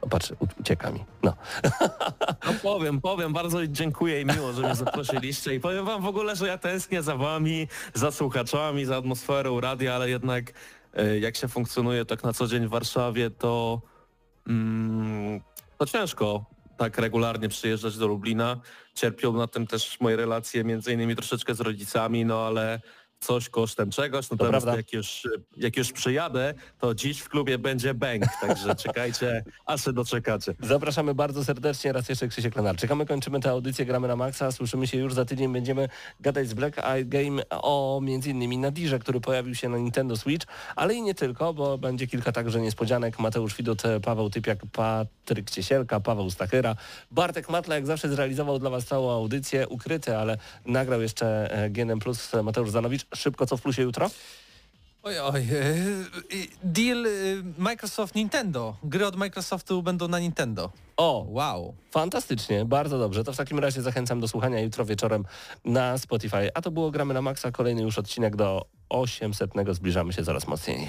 O, patrz, ucieka mi. No. no powiem, powiem. Bardzo dziękuję i miło, że mnie zaprosiliście. I powiem wam w ogóle, że ja tęsknię za wami, za słuchaczami, za atmosferą radia, ale jednak e, jak się funkcjonuje tak na co dzień w Warszawie, to, mm, to ciężko tak regularnie przyjeżdżać do Lublina. Cierpią na tym też moje relacje między innymi troszeczkę z rodzicami, no ale coś kosztem czegoś. Natomiast jak już, jak już przyjadę, to dziś w klubie będzie bęk, także czekajcie, aż się doczekacie. Zapraszamy bardzo serdecznie, raz jeszcze Krzysiek Lenarczyk. A my kończymy tę audycję, gramy na maksa, słyszymy się już za tydzień, będziemy gadać z Black Eye Game o między innymi Nadirze, który pojawił się na Nintendo Switch, ale i nie tylko, bo będzie kilka także niespodzianek. Mateusz Widot, Paweł Typiak, Patryk Ciesielka, Paweł Stachyra. Bartek Matla jak zawsze zrealizował dla Was całą audycję, ukryty, ale nagrał jeszcze e, GNM Plus Mateusz Zanowicz szybko, co w plusie jutro? Oj, oj. E, deal e, Microsoft Nintendo. Gry od Microsoftu będą na Nintendo. O, wow. Fantastycznie, bardzo dobrze. To w takim razie zachęcam do słuchania jutro wieczorem na Spotify. A to było Gramy na Maxa, kolejny już odcinek do 800. Zbliżamy się coraz mocniej.